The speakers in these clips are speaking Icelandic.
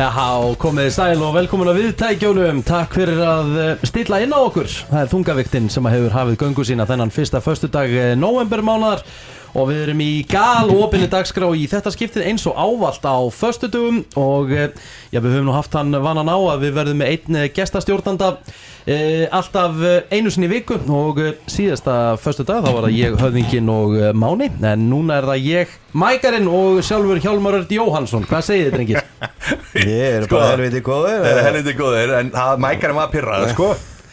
Já, komið þið sæl og velkomin að viðtækjónum Takk fyrir að eh, stilla inn á okkur. Það er þungaviktinn sem hefur hafið göngu sína þennan fyrsta föstudag novembermánaðar og við erum í gal opinni dagskrá í þetta skiptið eins og ávalt á föstudugum og eh, já, við höfum nú haft hann vanan á að við verðum með einn eh, gestastjórnanda e, alltaf einu sinni í viku. Og síðasta föstudag þá var það ég, höfðingin og Máni. En núna er það ég, Mækarinn og sjálfur Hjálmar Örd Jóhansson Hvað segir þið, drengir? Ég er Sko, bara helviti góður er helviti góðir En mækarinn var pyrraður sko.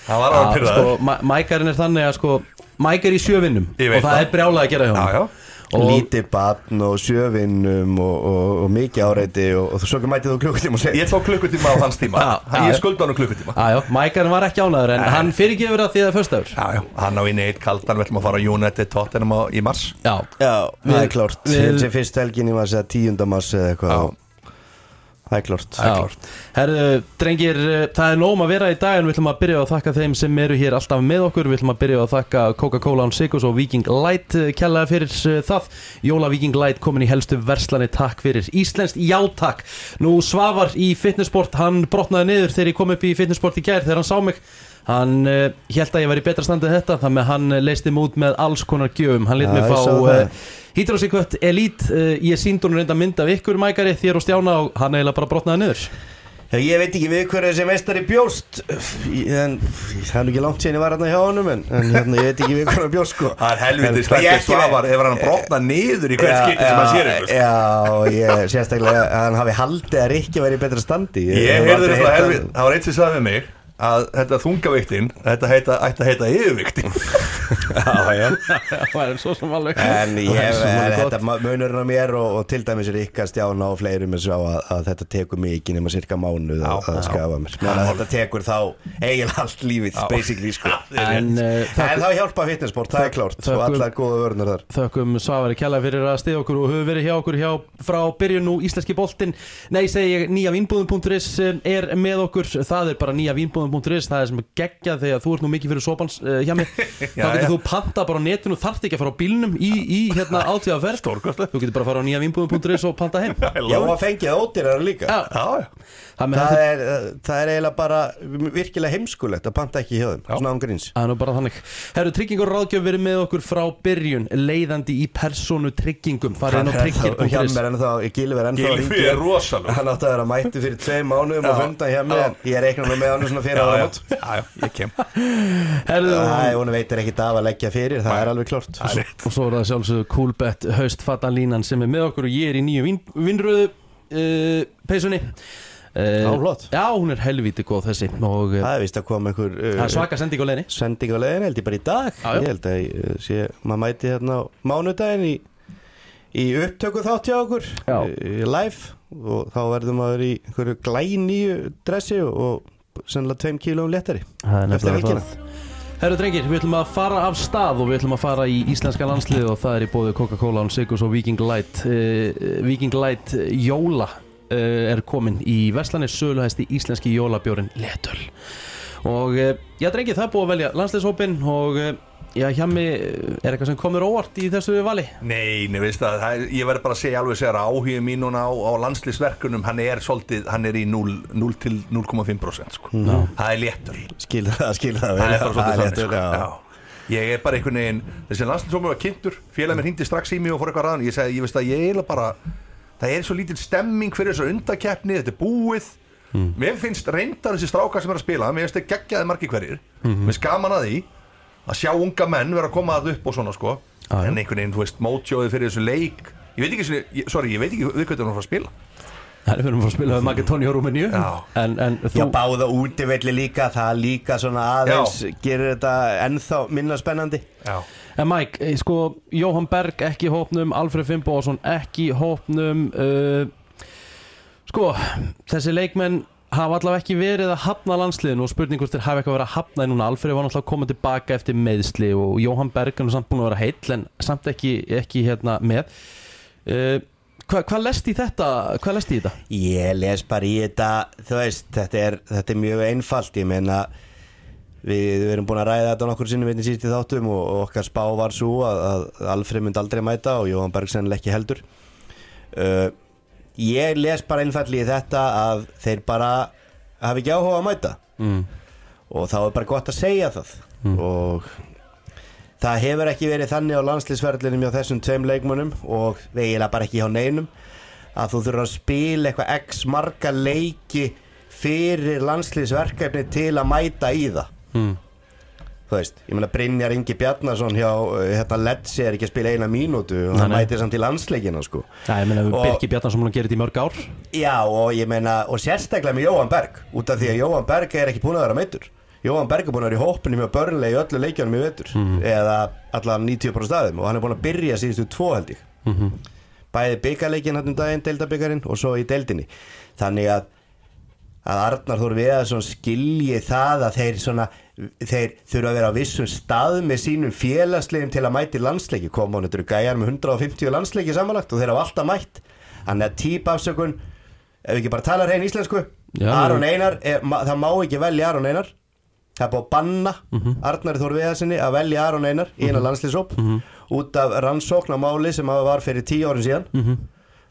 Það var alveg Já, pyrraður sko, Mækarinn er þannig að sko Mæk er í sjövinnum og það það. er brjálað að gera hjá Já, hann Lítið batn og sjövinnum og, og, og mikið áreiti og, og svo mætið þú klukkutíma og segja Ég tók klukkutíma á hans tíma. Já, já, Ég skulda hann klukkutíma. Já, já, Mækarinn var ekki ánæður en hann fyrirgefur það því það er föstaður Já, já. Hann á inn eitt kaldan Við ætlum að fara á United Tottenham á- í mars. Já, Já, það er klárt. Sem fyrst að segja 10. mars eða eitthvað Já. og Það er klárt. Það er já. klárt. Herðu, drengir, eh, það er nóg um að vera í dag en við ætlum að byrja að þakka þeim sem eru hér alltaf með okkur. Við ætlum að byrja að þakka Coca-Cola on Sigurs og Viking Light eh, kærlega fyrir eh, það. Jóla Viking Light komin í helstu verslani, takk fyrir. Íslenskt, já takk Nú Svavar í fitnessport, hann brotnaði niður þegar ég kom upp í fitnessport í gær þegar hann sá mig Hann uh, held að ég var í betra standið þetta þannig að hann eh, leysti mig út með alls konar gjöfum. Hann lit mig ég fá sá uh, Elite uh, Ég sínd hún reynda mynd af ykkur mækari þér og Stjána og hann eiginlega bara brotnaði niður. Ég veit ekki við hverju þessi meistari bjóst. En það er nú ekki langt síðan ég var hérna hjá honum en, en hérna, ég veit ekki við hverju bjóst sko. Það er helviti ekki Svavar Ef hann brotna niður í hvert skipti sem hann sér ykkur sko. Já, ég sérstaklega að hann hafi haldið að Rikki væri í betra standi. Ég aldrei þetta helviti Það var eitt sem sagði við mig að þetta þungaviktin þetta ætti að heita yfirviktin Já, já. Það er svo sem alveg. En ég Það þetta munurinn á mér og, og til dæmis er ykkar stjána og fleirum og að, að þetta tekur mikið nema cirka mánuð að, að skafa mér. Að þetta tekur þá eiginlega allt lífið, basically sko. En uh, En þá hjálpa fitnessport, það er klárt þökkum- og allar góða vörnur þar. þökkum Svavari kjalla fyrir að stiða okkur og höfum verið hjá okkur hjá frá byrjun nú Íslenski boltinn. Nei, segi ég, nýja vínbúðum.is er með okkur. Það er bara nýja vínbúðum.is Það er sem geggjað þegar þú ert nú mikið fyrir sopans uh, hjá mig Já, getur þú panta bara á netinu þarft ekki að fara á bílnum í, í hérna átíðaferð. Þú getur bara að fara á nýja vínbúðum.is og panta heim. Já, og að fengið það ódýrar líka. Já, Já, það með Það er, uh, það er eiginlega bara virkilega heimskulegt að panta ekki hjá þeim Svona án gríns. Það er nú bara þannig. Herru, tryggingur ráðgjöf verið með okkur frá byrjun Leiðandi í persónu tryggingum Farið inn á tryggir.is mér ennþá, Gilvi er ennþá að Gylfi hringja. er rosalug Hann átti að vera mætti fyrir tvei mánuðum og Já. funda hjá mér. En Ég er reiknað með hann svona fyrir já, ég kem. Herru, Það er hún veitir ekkit af að leggja fyrir, það er alveg er rétt. og svo er það sjálfsögðu Coolbet haustfatalínan sem er með okkur og ég er í nýju vín, vinnröðu uh, peysunni uh, Já, flott. Já, hún er helvíti góð þessi og uh, Það er vist að koma einhver er uh, svaka sending á leiðinni sending á leiðin, held ég bara í dag Já. Ég held að ég uh, sé, maður mæti hérna á mánudaginn í, í upptöku þátt hjá okkur live og þá verðum maður í einhverju glænýju dressi og, og sennilega tveim Það er Eftir nefnilega helgina. það Herru drengir, við ætlum að fara af stað og við ætlum að fara í íslenska landslið og það er í bóði Coca-Cola, on Sigurs og Viking Light. Uh, Viking Light Jóla uh, er komin í Verslanir söluhæsti íslenski jólabjórin Letöl. Og uh, já drengir, það er búið að velja landsliðshópin og já, hjá mig er eitthvað sem komur óvart í þessu vali. Nei, nei, veist það, það er, ég verður bara að segja alveg segja að áhugum mín núna á, á landslýsverkunum hann er svolítið, hann er í 0, 0 til 0,5% sko. það er léttur. Skilur það, skilur það. Það vel er bara svolítið Það þannig léttur, sko. já. Ég er bara einhvern veginn þessi landslýsómi var kynntur, félag mér hindi strax í mig og fór eitthvað ræðan, ég segi, ég veist að ég eiginlega bara það er svo lítil stemming fyrir þessar undakeppni, þetta er búið. Mér finnst reyndar þessi strákar sem er að spila mér finnst þetta geggjaði margi hverjir. Mér finnst gaman að því að sjá unga menn vera að koma að upp og svona sko já. en einhvern veginn, þú veist, mótjóði fyrir þessu leik ég veit ekki, sinni, ég, sorry, ég veit ekki við hvað það er að fara að spila Það er fyrir að spila við Makedóni og Rúmeníu Já. en, en þú Já, báða útivelli líka, það líka svona aðeins Já. gerir þetta ennþá minna spennandi Já, En Mike, eh, sko, Jóhann Berg ekki í hópnum, Alfred Fimboðsson ekki í hópnum uh, Sko, þessi leikmenn hafa allavega ekki verið að hafna landsliðinu og spurning hvort þeir hafa eitthvað verið að hafna í núna Alfred var náttúrulega koma tilbaka eftir meðsli og Jóhann Berg er nú samt búin að vera heill en samt ekki, ekki hérna með uh, Hvað hva lest í þetta? Hvað lest í þetta? Ég les bara í þetta, þú veist, þetta er, þetta er mjög einfalt, ég meina við, við erum búin að ræða þetta nokkur sinnum einnig í þáttum og, og okkar spá var svo að, að Alfred myndi aldrei mæta og Jóhann Bergsen ekki heldur uh, ég les bara einfalli í þetta að þeir bara hafi ekki áhuga að mæta mm. og þá er bara gott að segja það og það hefur ekki verið þannig á landslýsverðlinum hjá þessum tveim leikmönnum og eiginlega bara ekki hjá neinum að þú þurfa að spila eitthvað x marga leiki fyrir landslýsverkefni til að mæta í það Mm. Þú veist, ég meina Brynjar Ingi Bjarnason hjá uh, hérna Letsi er ekki að spila eina mínútu og hann mætir samt í landsleikina sko. Já, ég meina, Birki Bjarnarsson múin að gera þetta í mörg ár. Já og ég meina og sérstaklega með Jóhann Berg út af því að Jóhann Berg er ekki búin að vera meittur Jóhann Berg er búin að vera í hópinni með börnlega í öllu leikjunum í vetur eða allan 90% staðum og hann er búin að byrja síðustu tvo held ég. Bæði byggarleikin hann um daginn, deildabyggarinn og svo í deildinni. Þannig að að Arnar Þór Viðarsson skilji það að þeir svona þeir þurfa að vera á vissum stað með sínum félagslegum til að mæti landsleiki. Koma hann, þetta eru gæjar með 150 landsleiki samanlagt og þeir hafa alltaf mætt. Hann er típafsökun ef við ekki bara tala hrein íslensku Já, Aron. Einar, er, ma, það má ekki velja Aron Einar. Það er búið að banna Arnar Þór Viðarssoni að velja Aron Einar í eina landslýsóp út af rannsókn á máli sem hafa var fyrir tíu árin síðan.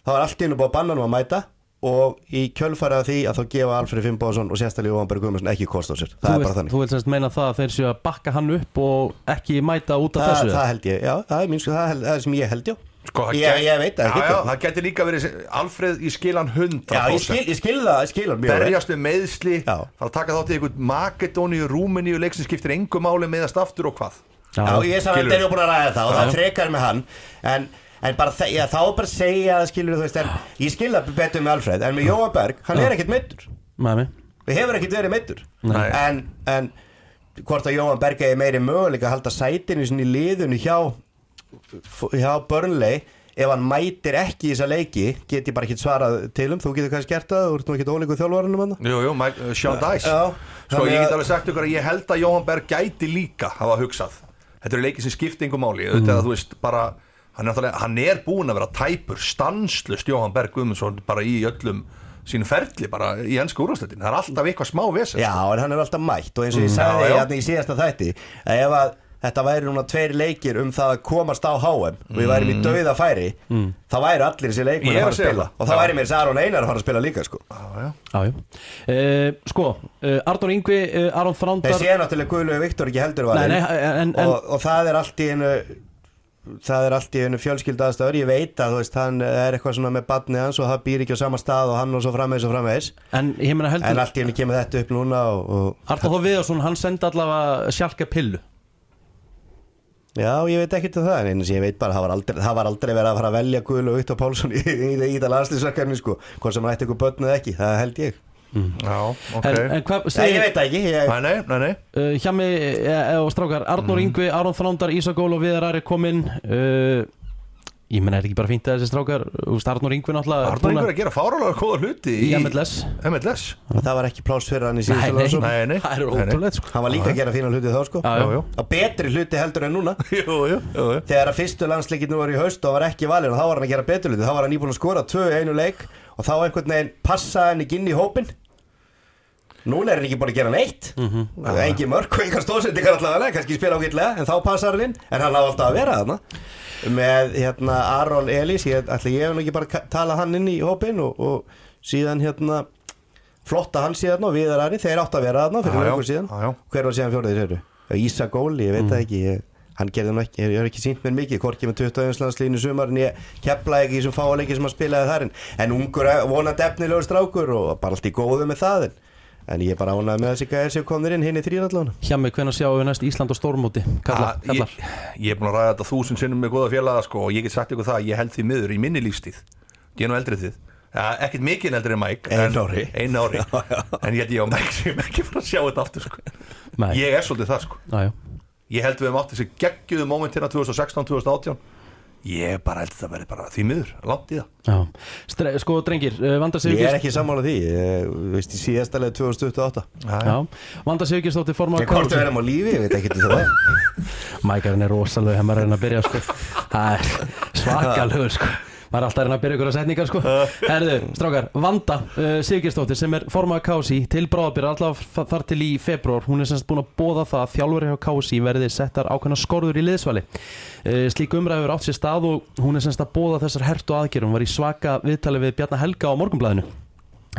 Þá var allt í einu búið að banna hann að mæta og í kjölfæra því að þá gefa Alfred Fimboðsson og sérstaklega Jóhann Berg Guðmundsson ekki kost á sér. Það Þú er bara þannig. Þú vilt semst meina það að þeir séu að bakka hann upp og ekki mæta út af það, þessu það held ég, já, það er, mín, það, held- það er sem ég held, já. Sko, það ég, gæti- ég veit það já, já, það getur líka verið Alfreð í skilan 100% já, ég skil, ég skil það, ég skil það berjast við meðsli Já. fara að taka þátt í einhvern Makedóníu, Rúmeníu leik sem skiptir engu máli meðast aftur og hvað. Já, ég Skilur. að þeir eru búin að ræða það og Já. það frekar með hann en, en bara þe- já, þá bara segja að skilur þú veist en ég skil það betur með Alfred en með Jóhann Berg, hann er ekkert meittur við hefur ekkert verið meittur en, en hvort að Jóhann Berg er meiri möguleika að halda sætinu í liðinu hjá hjá Burnley ef hann mætir ekki í þessa leiki get ég bara ekki svarað til um. Þú getur kannski gert það, þú ert nú ekki ólíku þjálfarunum hann Jú, jú, Mike, uh, Sean Dice Já, Sko, ég get alveg sagt ykkur að ég held að Jóhann Berg gæti líka hafa hugsað. Þetta eru leikið sem skipti engu máli. Mm. þú veist bara hann er, hann er búin að vera tæpur stanslust Jóhann Berg Guðmundsson bara í öllum sínu ferli bara í ennsku úrvastöldin það er alltaf eitthvað smá vesen Já, en hann er alltaf mætt og eins og ég Mm. sagði Já, já. hérna í síðasta þætti að ef að þetta væri núna tveir leikir um það að komast á HM og við værim í dauða færi þá væri allir þessi leikmenn Mm. Að fara að spila og þá væri mér þess Aron Einar að fara að spila líka sko. Já, já. Já, já uh, Sko, uh, Arnur Ingvi, uh, Aron Þrándar þessi er náttúrulega Guðlu Viktor ekki heldur Nei, nei, en, en og, og það er allt í einu það er allt í einu fjölskyldu aðstöður ég veit að veist, hann er eitthvað svona með badni hans og það býr ekki á sama stað og hann og svo framvegis og framvegis. En en allt í einu kemur þetta upp núna Þór Viðarsson, hann sendi allavega sjálka pillu. Já, ég veit ekkert um það, en eins og ég veit bara það var aldrei, það var aldrei verið að fara að velja Guðlu og Viktor Pálsson í, í, í, í það landslýsverkefni sko, hvort sem hann ætti ykkur börn eða ekki, það held ég já, ok. En, en hvað Nei, ég segir veit það ekki, ég, Nei, nei, nei, nei. Uh, Hjá mig uh, og strákar Arnur Ingvi, Aron Þrándar, Ísak Ól og Viðar Ari kominn uh, Ég meina, er ekki bara fínt að þessi strákar Úst, Arnur Ingvi náttúrulega Arnur einhver að gera fárálega góða hluti í MLS MLS það var ekki pláss fyrir hann í Nei, síðustu nei, landsókn Nei, nei. Það er ótrúlega sko. Hann var líka að gera fína hluti þá sko. Já, Já, já Á betri hluti heldur en núna. Jú, jú, jú, jú. Þegar að fyrstu landsleikinu var í haust og var ekki valinn og þá var hann að gera betri hluti, þá var hann íbúin að skora tvö í einu leik og þá einhvern veginn passaði hann ekki inn í hópin Núna er hann ekki búin að gera neitt. Mm -hmm. Engi mörg og engar stóðsendingar allavega kannski spila ágætlega, en þá passar hann inn. En hann á alltaf að vera þarna. Með hérna Aron Elís ég ætla ég hef nú ekki bara talað hann inn í hópin og, og síðan hérna flotta hann síðan og Viðar Ari þeir átt að vera þarna fyrir já, löngu síðan. Já, já. hver var síðan fjóraðir eru? Ísa Góli, ég veit það ekki ég, hann gerði nú ekki, ég hef ekki sínt mér mikið hvorki með 21 landslínu sumar en ég kepla ekki í þessum fáleiki sem hann spilaði þar. En, en ungur eh, vonandi efnilegur strákur og bara allt í góðu með það en, en ég er bara ánægð með þessi gæðir sem komnir inn hinn í þrýrallána Hjá mig, hvenær sjáum við næst Ísland og Stórmóti Kalla, Ah, kallar ég, ég er búin að ræða þetta þúsund sinnum með góða félaga sko, og ég get sagt ykkur það að ég held því miður í minni lífstíð ég er nú eldrið þið ja, ekkert mikið eldrið en Mike Ein en- ári. ein ári. en ég held ég á Mike sem ekki fara að sjá þetta aftur sko. Nei. ég er svolítið það sko. Já, já ég held við um átt þessi geggjuðu momentina 2016-2018 ég bara held það verði bara því miður langt í það. Já, sko drengir, uh, Vanda Ég er ekki sammála því, ég, veist í síðasta leið 2028 Já, Vanda Sigurgistóttir formar Ég hvort við erum á lífi, ég veit ekki til það Mækarinn er rosalega maður reyna að byrja sko. Það er svakalögur sko. Maður er alltaf að reyna að byrja ykkur að setningar sko. Herðu, strákar, Vanda uh, Sigurgestóttir sem er formað KSI til bráðabýra allavega þar til í februar hún er semst búin að bóða það að þjálfur hjá KSI verði settar ákveðna skorður í liðsvali. Uh, slík umræður átt sér stað og hún er semst að bóða þessar hertu aðgerum var í svaka viðtali við Bjarnar Helga á morgunblæðinu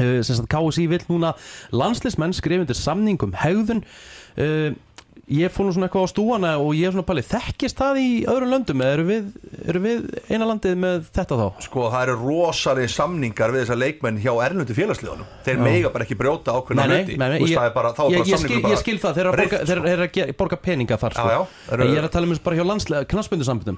uh, semst að KSI vill núna landslismenn skrifundir samningum hegðun. Uh, ég fór nú svona eitthvað á stúana og ég er svona palið, þekkist það í öðrum löndum eða eru við, eru við eina landið með þetta þá? Sko það eru rosalega samningar við þessar leikmenn hjá erlendu félagsliðunum Þeir Já. mega bara ekki brjóta ákveðna hluti það er bara, þá er bara ég, skil, samningur ég skil það, þeir eru að borga, sko. eru peninga þar sko. Já, já, þeir En eru- ég er að tala um þessu bara hjá landslega knassbundusambundum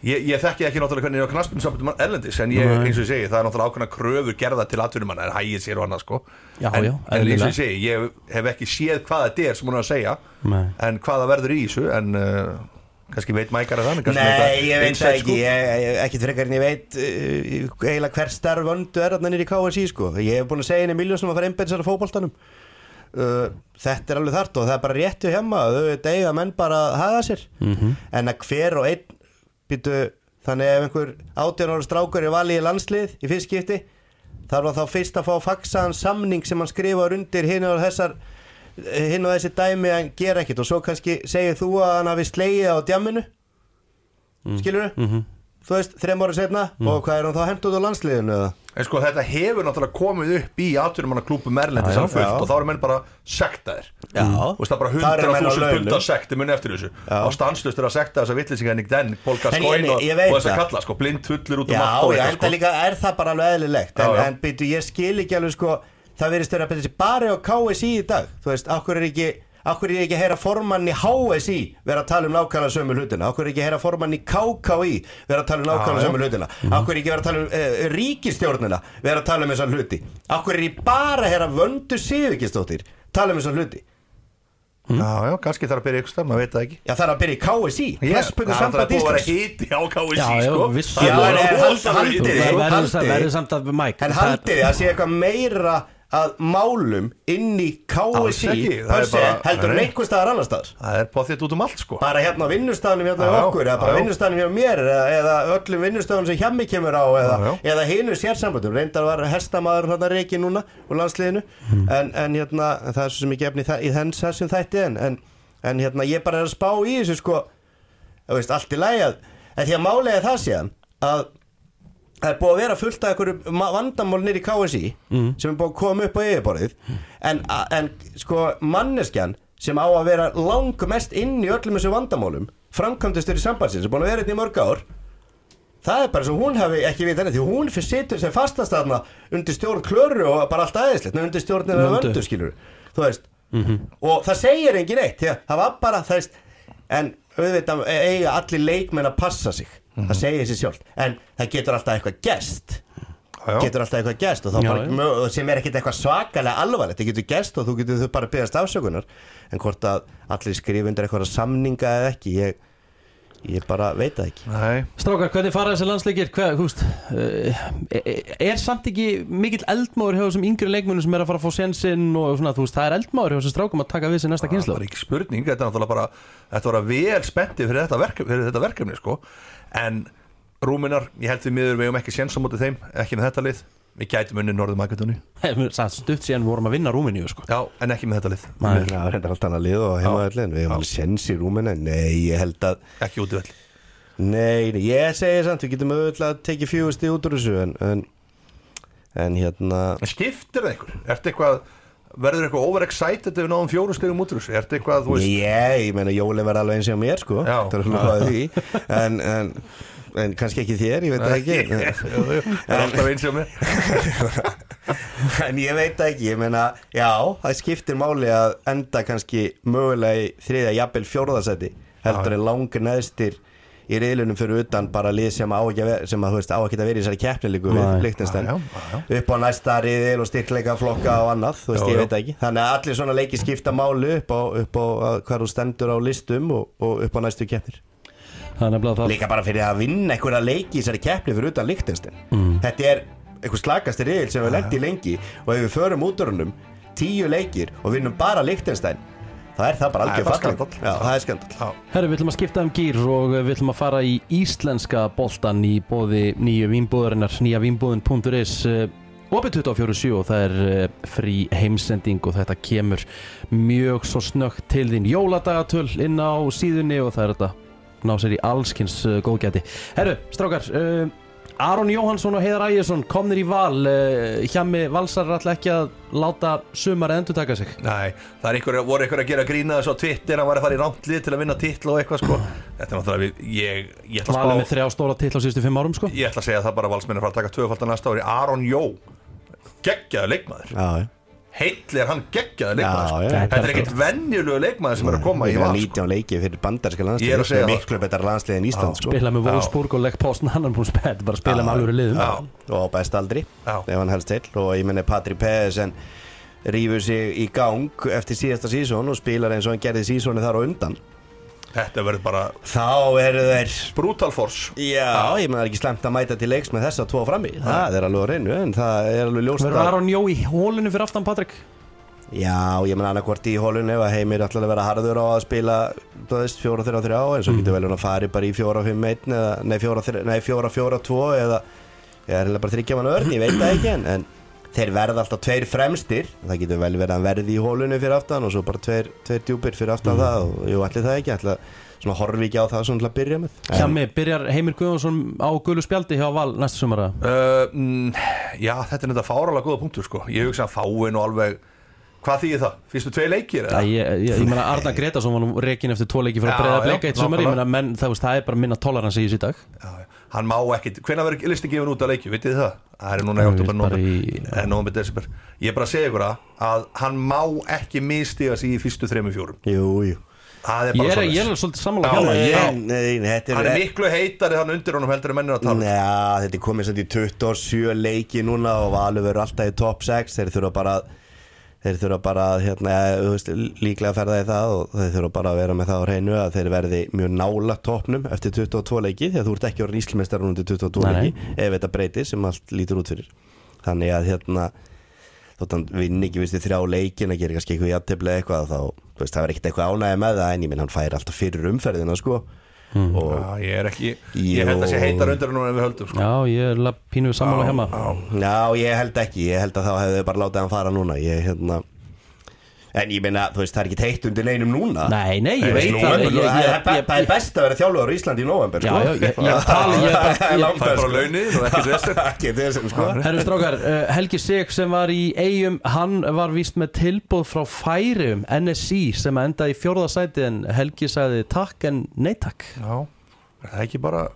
Ég, ég þekki ekki náttúrulega hvernig ég á knaspinu sambundum erlendis En ég, eins og ég segi, það er náttúrulega ákveðna kröfur gerða til atvinnumanna En hægir sér og annað sko. Já, en, já, en eins og ég segi, ég hef ekki séð hvað þetta er sem hún er að segja Nei. En hvað það verður í þessu En uh, kannski veit mækara þannig er Nei, þetta ég veit það ekki, scoop. ég, ekkit frekar en ég veit uh, eiginlega hver starf vöndu er þarna nýri KSI sko. Ég hef búin að segja henni miljósum að fara einbæðisar á fótboltanum. Uh, Þetta er alveg þart og það er bara réttu hjemma þau veit eiga menn bara að haga sér. Mhm. En að hver og einn býtu, þannig ef einhver 18 ára strákur er valið í landslið í fyrst skipti þarf hann þá fyrst að fá faksaðan samning sem hann skrifar undir hinn og þessar hinn og þessi dæmi að hann gera ekkert og svo kannski segir þú að hann hafi slegið á djamminu skilur þú? Mhm. Þú veist, þreim ára setna og hvað er hann þá hendt út á landsliðinu eða? En sko þetta hefur náttúrulega komið upp í atvinnumanna klúpum Erlendis Já, já, alveg fullt já. og þá eru menn bara sektaðir Já. og það er bara Það eru menn á 100.000 launum. pundar sekt muni eftir þessu Já. og stanslust er að sekta þessa vittlisinga Den, En ég- og, ég veit og þess að það. kalla sko, blind fullur út um Já, allt og já, eitthvað enda sko. líka er það bara alveg eðlilegt en, Já, já. en byrju, ég skil ekki alveg sko það verðist vera þessi bara á KSI í dag þú veist, okkur er ekki okkur er ekki að heyra formann í HSI vera að tala um nákvæmlega sömu hlutina? Okkur er ekki að heyra formann í KKI vera að tala um nákvæmlega sömu hlutina? Okkur er ekki að vera að tala um uh, ríkistjórnina vera að tala um þessar hluti? Okkur er ekki bara að heyra vöndu síðvikistóttir tala um þessar hluti? Já, já, kannski þarf að byrja ykkur starf, maður veit það ekki. Já það er að byrja í KSI það er samband búið að vera Íslands. hiti á KSI Já, já, sko. en- en rosalega haldið sko. verður samt- að Mike. En það- haldið þið að sé eitthvað meira að málum inn í KSI heldur en nei. einhver staðar annar staðar. Það er potþitt út um allt sko. Bara hérna á vinnustafnum hérna Já, hjá já, okkur eða bara vinnustafnum hjá mér eða, eða öllum vinnustafnum sem hjá mig kemur á eða, hinu sérsamböndum. Reyndar var hestamaður hérna reiki núna úr landsliðinu. Hmm. en, en hérna það er svo sem ég gefni í, þessum þætti en, en, en hérna ég bara er að spá í þessu sko. Allt í lagi að því að málega það síðan að það er búið að vera fullt af einhverju vandamál nýri KSI sem er búið að koma upp á yfirborðið. En, en sko manneskjan sem á að vera langmest inn í öllum þessu vandamálum framkvæmdustur í sambandsins sem búin að vera hérna í mörg ár það er bara svo hún hafi ekki veit henni því hún fyrir situr sem fastast þarna undir stjórn klöru og bara allt aðeinslegt nei, undir stjórn eða Vöndu. skilur þú veist. Og það segir engin eitt það var bara það veist en auðvitað eiga allir leikmenn að passa sig það segir sér sjálf en það getur alltaf eitthvað já. getur alltaf eitthvað gest og þá Já, bara, sem er ekkit eitthvað svakalega alvarlegt. Það getur gest og þú getur þau bara byggast afsökunar. En hvort að allir skrifa undir eitthvað samninga eða ekki ég, ég bara veit það ekki. Nei, Strákar, hvernig fara þessi landsleikir? Hvað, húst, uh, er, er samt ekki mikill eldmáður hjá þessum yngri leikmunum sem er að fara að fá sensinn og svona, þú veist, það er eldmáður hjá þessum strákum að taka við sér næsta það kynslu var ekki spurning Þetta er náttúrulega bara Þetta var vel spenntið fyrir þetta, verkefni, fyrir þetta verkefni sko. En Rúminar, ég held við miður við um ekki séns á móti þeim Ekki með þetta lið. Við gætum unni Norður Makedóni Satt stutt síðan við vorum að vinna Rúmeníu sko. Já, en ekki með þetta lið. Nei. Það er þetta allt annað lið og heimaðallin Við hefum alveg sens í rúmina Nei, ég held að Ekki út í vell Nei, nei, ég segi samt Við getum auðvitað að tekið fjögusti út úr þessu En, en, en hérna skiptir það einhver? Ertu eitthvað Verður eitthvað overexcited ef við náðum fjóru stegum út úr þessu? Ertu eitthvað, þú veist Ég, ég meina Jóli verði alveg eins og mér sko. Er en, en, en kannski ekki þér, ég veit það ekki. Er alltaf eins og mér. En ég veit ekki, ég meina Já, það skiptir máli að enda kannski mögulega í þriðja jafnvel fjórðasæti heldur en langur neðstir í reyðlunum fyrir utan bara lið sem á ekki að vera, sem að, veist, á ekki að vera í þessari við. Lichtenstein Já, já, já. upp á næsta riðil og styrkleika flokka og annað, þú veist, Já, ég veit ekki. Þannig að allir svona leiki skipta máli upp á, upp á hvað þú stendur á listum og, og upp á næstu keppnir. Líka bara fyrir að vinna einhverja leiki í þessari keppni fyrir utan Lichtenstein þetta er einhver slagasti riðil sem við lendi lengi og ef við förum út úr hennum tíu leikir og vinnum bara þá það er það bara algjör. Já, það er skandall Já. Herru, við ætlum að skipta um gýr og við ætlum að fara í íslenska boltan í bóði nýju vínbúðarinnar, nýja vínbúðin.is Opið 24.7 og það er eh, frí heimsending og þetta kemur mjög svo snöggt til þín jóladagatöl inn á síðunni og það er þetta ná sér í allskins uh, góðgæti. Herru, strákar, uh, Aron Jóhansson og Heiðar Ægjesson komnir í val, uh, hjá mig valsar alltaf ekki að láta sumar endur taka sig. Nei, það er einhver, voru einhver að gera grína þessu á Twitter hann var að fara í rántlið til að vinna titl og eitthvað sko. Þetta er náttúrulega við, ég, ég ætla Valið að með spá þrjá stóra til á síðustu fimm árum sko. Ég ætla að segja það bara að valsmenn er að fara að taka tvöfaldan næsta ári. Aron Jó, geggjaður leikmaður. Já, já Heitli er hann geggjaður leikmaður Já, sko. já. Þetta er ekkert venjulegu leikmaður sem er að koma í val sko. 19 leikið fyrir bandarska Ég er að segja það. Miklu betra landslið en Ísland sko spila með. Wolfsburg og legg postin hann er bara spila með alvöru liðum. Og á best aldri Já. Ef hann helst til Og ég menni Patri Pedersen Rífur sig í gang eftir síðasta sísón Og spilar eins og hann gerði sísóni þar á undan Þetta verður bara Þá eru þeir brutal force. Já, ég er ekki slemt að mæta til leiks með þessa tvo frammi. Það er alveg á reynu En það er alveg ljóst Verður Aron Jó í hólinu fyrir aftan Patrik? Já, ég menn annarkvort í hólun ef að heimir ætlar að vera harður á að spila þú veist, 4-3-3 en svo getur vel hann að fari bara í 4-5-1 eða, nei, 4-3 nei, 4-4-2 eða eða er bara þryggja mann örn, ég veit það ekki en, en þeir verða alltaf tveir fremstir það getur vel verið að verði í hólunni fyrir aftan og svo bara tveir, tveir djúpir fyrir aftan það og jú, allir það ekki, ætla svona horfi ekki á það svona að byrja með Hjá mig, byrjar Heimir Guðjónsson á gulu spjaldi hjá Val næsta sumara uh, mm, Já, þetta er þetta fáralega góða punktur sko Ég hugsa að fáin og alveg Hvað þýðir það? Fyrstu tvei leikir? Eða? ég, ég, ég meina Arna Gretarsson var nú rekin eftir tvo leiki fyrir Já, að breyða bleika eitt sumar ég nákvæmlega. meina menn það, er bara minna tolerans í þessi dag Já, já. Hann má ekkit, hvenær verður listi gefin út að leikju, vitið þið það? Það er núna í er oktober, í- eh, desember. Ég er bara að segja ykkur að hann má ekki mistiga sig í fyrstu þremur fjórum. Jú, jú. Það er Ég bara er, er svolítið þetta Hann er er miklu heitari þann undir honum heldur en mennir að tala um. Já, þetta er komið samt í 27 leiki núna og Valur verður alltaf í top 6 þeir þurfa bara að þeir þurfa bara að hérna, líklega ferða í það og þeir þurfa bara að vera með það á hreinu að þeir verði mjög nála topnum eftir 22 leiki því að þú ert ekki á ríslmestar undir 22 Nei, leiki ef þetta breytir sem allt lítur út fyrir. Þannig að hérna þótt hann vinn ekki viðst í þrjá leikin að gera kannski eitthvað eða eitthvað þá, veist, það var ekkert eitthvað ánægði með það en ég minn hann fær alltaf fyrir umferðina sko og Já, ég er ekki, ég held að sé heitar undir honum en við höldum sko. Já, ég er la- pínu sammála hjá mig Já, ég held ekki, ég held að þá hefðu bara látið hann fara núna. Ég, hérna, En ég meina, þú veist, það er ekki teitt undir neinum núna. Nei, nei, ég veit það. Það er- er best að vera þjálfur á Íslandi í november Já, sko. já, ég- er að er bara- Það er langt er sko. launið og ekki þessum sko. Herru strákar, uh, Helgi Sig sem var í eigum, hann var víst með tilbúð frá Færium, NSI sem að enda í fjórðasæti en Helgi sagði takk en nei takk. Já, er það ekki bara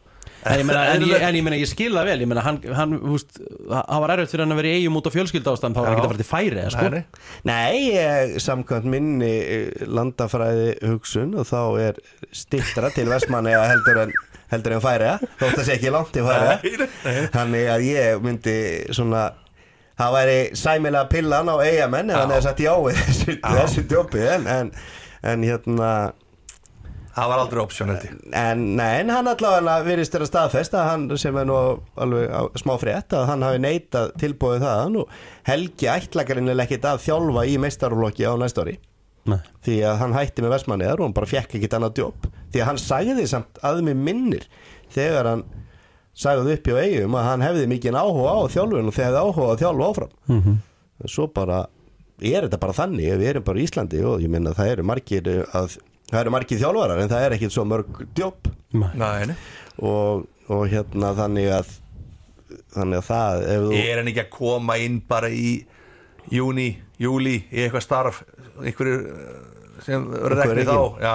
En ég meina, en ég, en ég, meina, ég skil það vel, ég meina, hann, hann, húst, hann var erfitt fyrir hann að vera í eigum út á fjölskyldástand, þá var hann ekki að fara til færi, sko. Nei, nei. Ég, samkvæmt minni eh, landafræði hugsun og þá er stittra til Vestmanni heldur en heldur en færiða þótt að sé ekki langt í nei. þannig að ég myndi svona það væri sæmilega pillan á eigamenn ef Já. hann hefði sagt já við þessu, þessu djópi en, en, en hérna Það var aldrei option held ég. En, nei, en hann allavega virðist þeirra staðfest að hann sem er nú alveg á, smá frétt að hann hafi neitað tilbúið það. Og Helgi ætlakarinn er ekkit að þjálfa í meistarflokki á næsta ári. Nei. því að hann hætti með Vestmanniðar og hann bara fekk ekkit annað jobb. Því að hann sagði samt að mig minnir þegar hann sagði upp hjá eigum að hann hefði mikið áhuga á þjálfun og þegar áhuga á að þjálfa áfram. Mm -hmm. svo bara er þetta bara þannig? Við erum bara í Íslandi og ég minna það eru margir að það eru margir þjálfarar en það er ekkit svo mörg nei. og, og hérna þannig að þannig að það ef þú, Er hann ekki að koma inn bara í júni, júli í eitthvað starf einhverju eh, sem reknið þá. Já,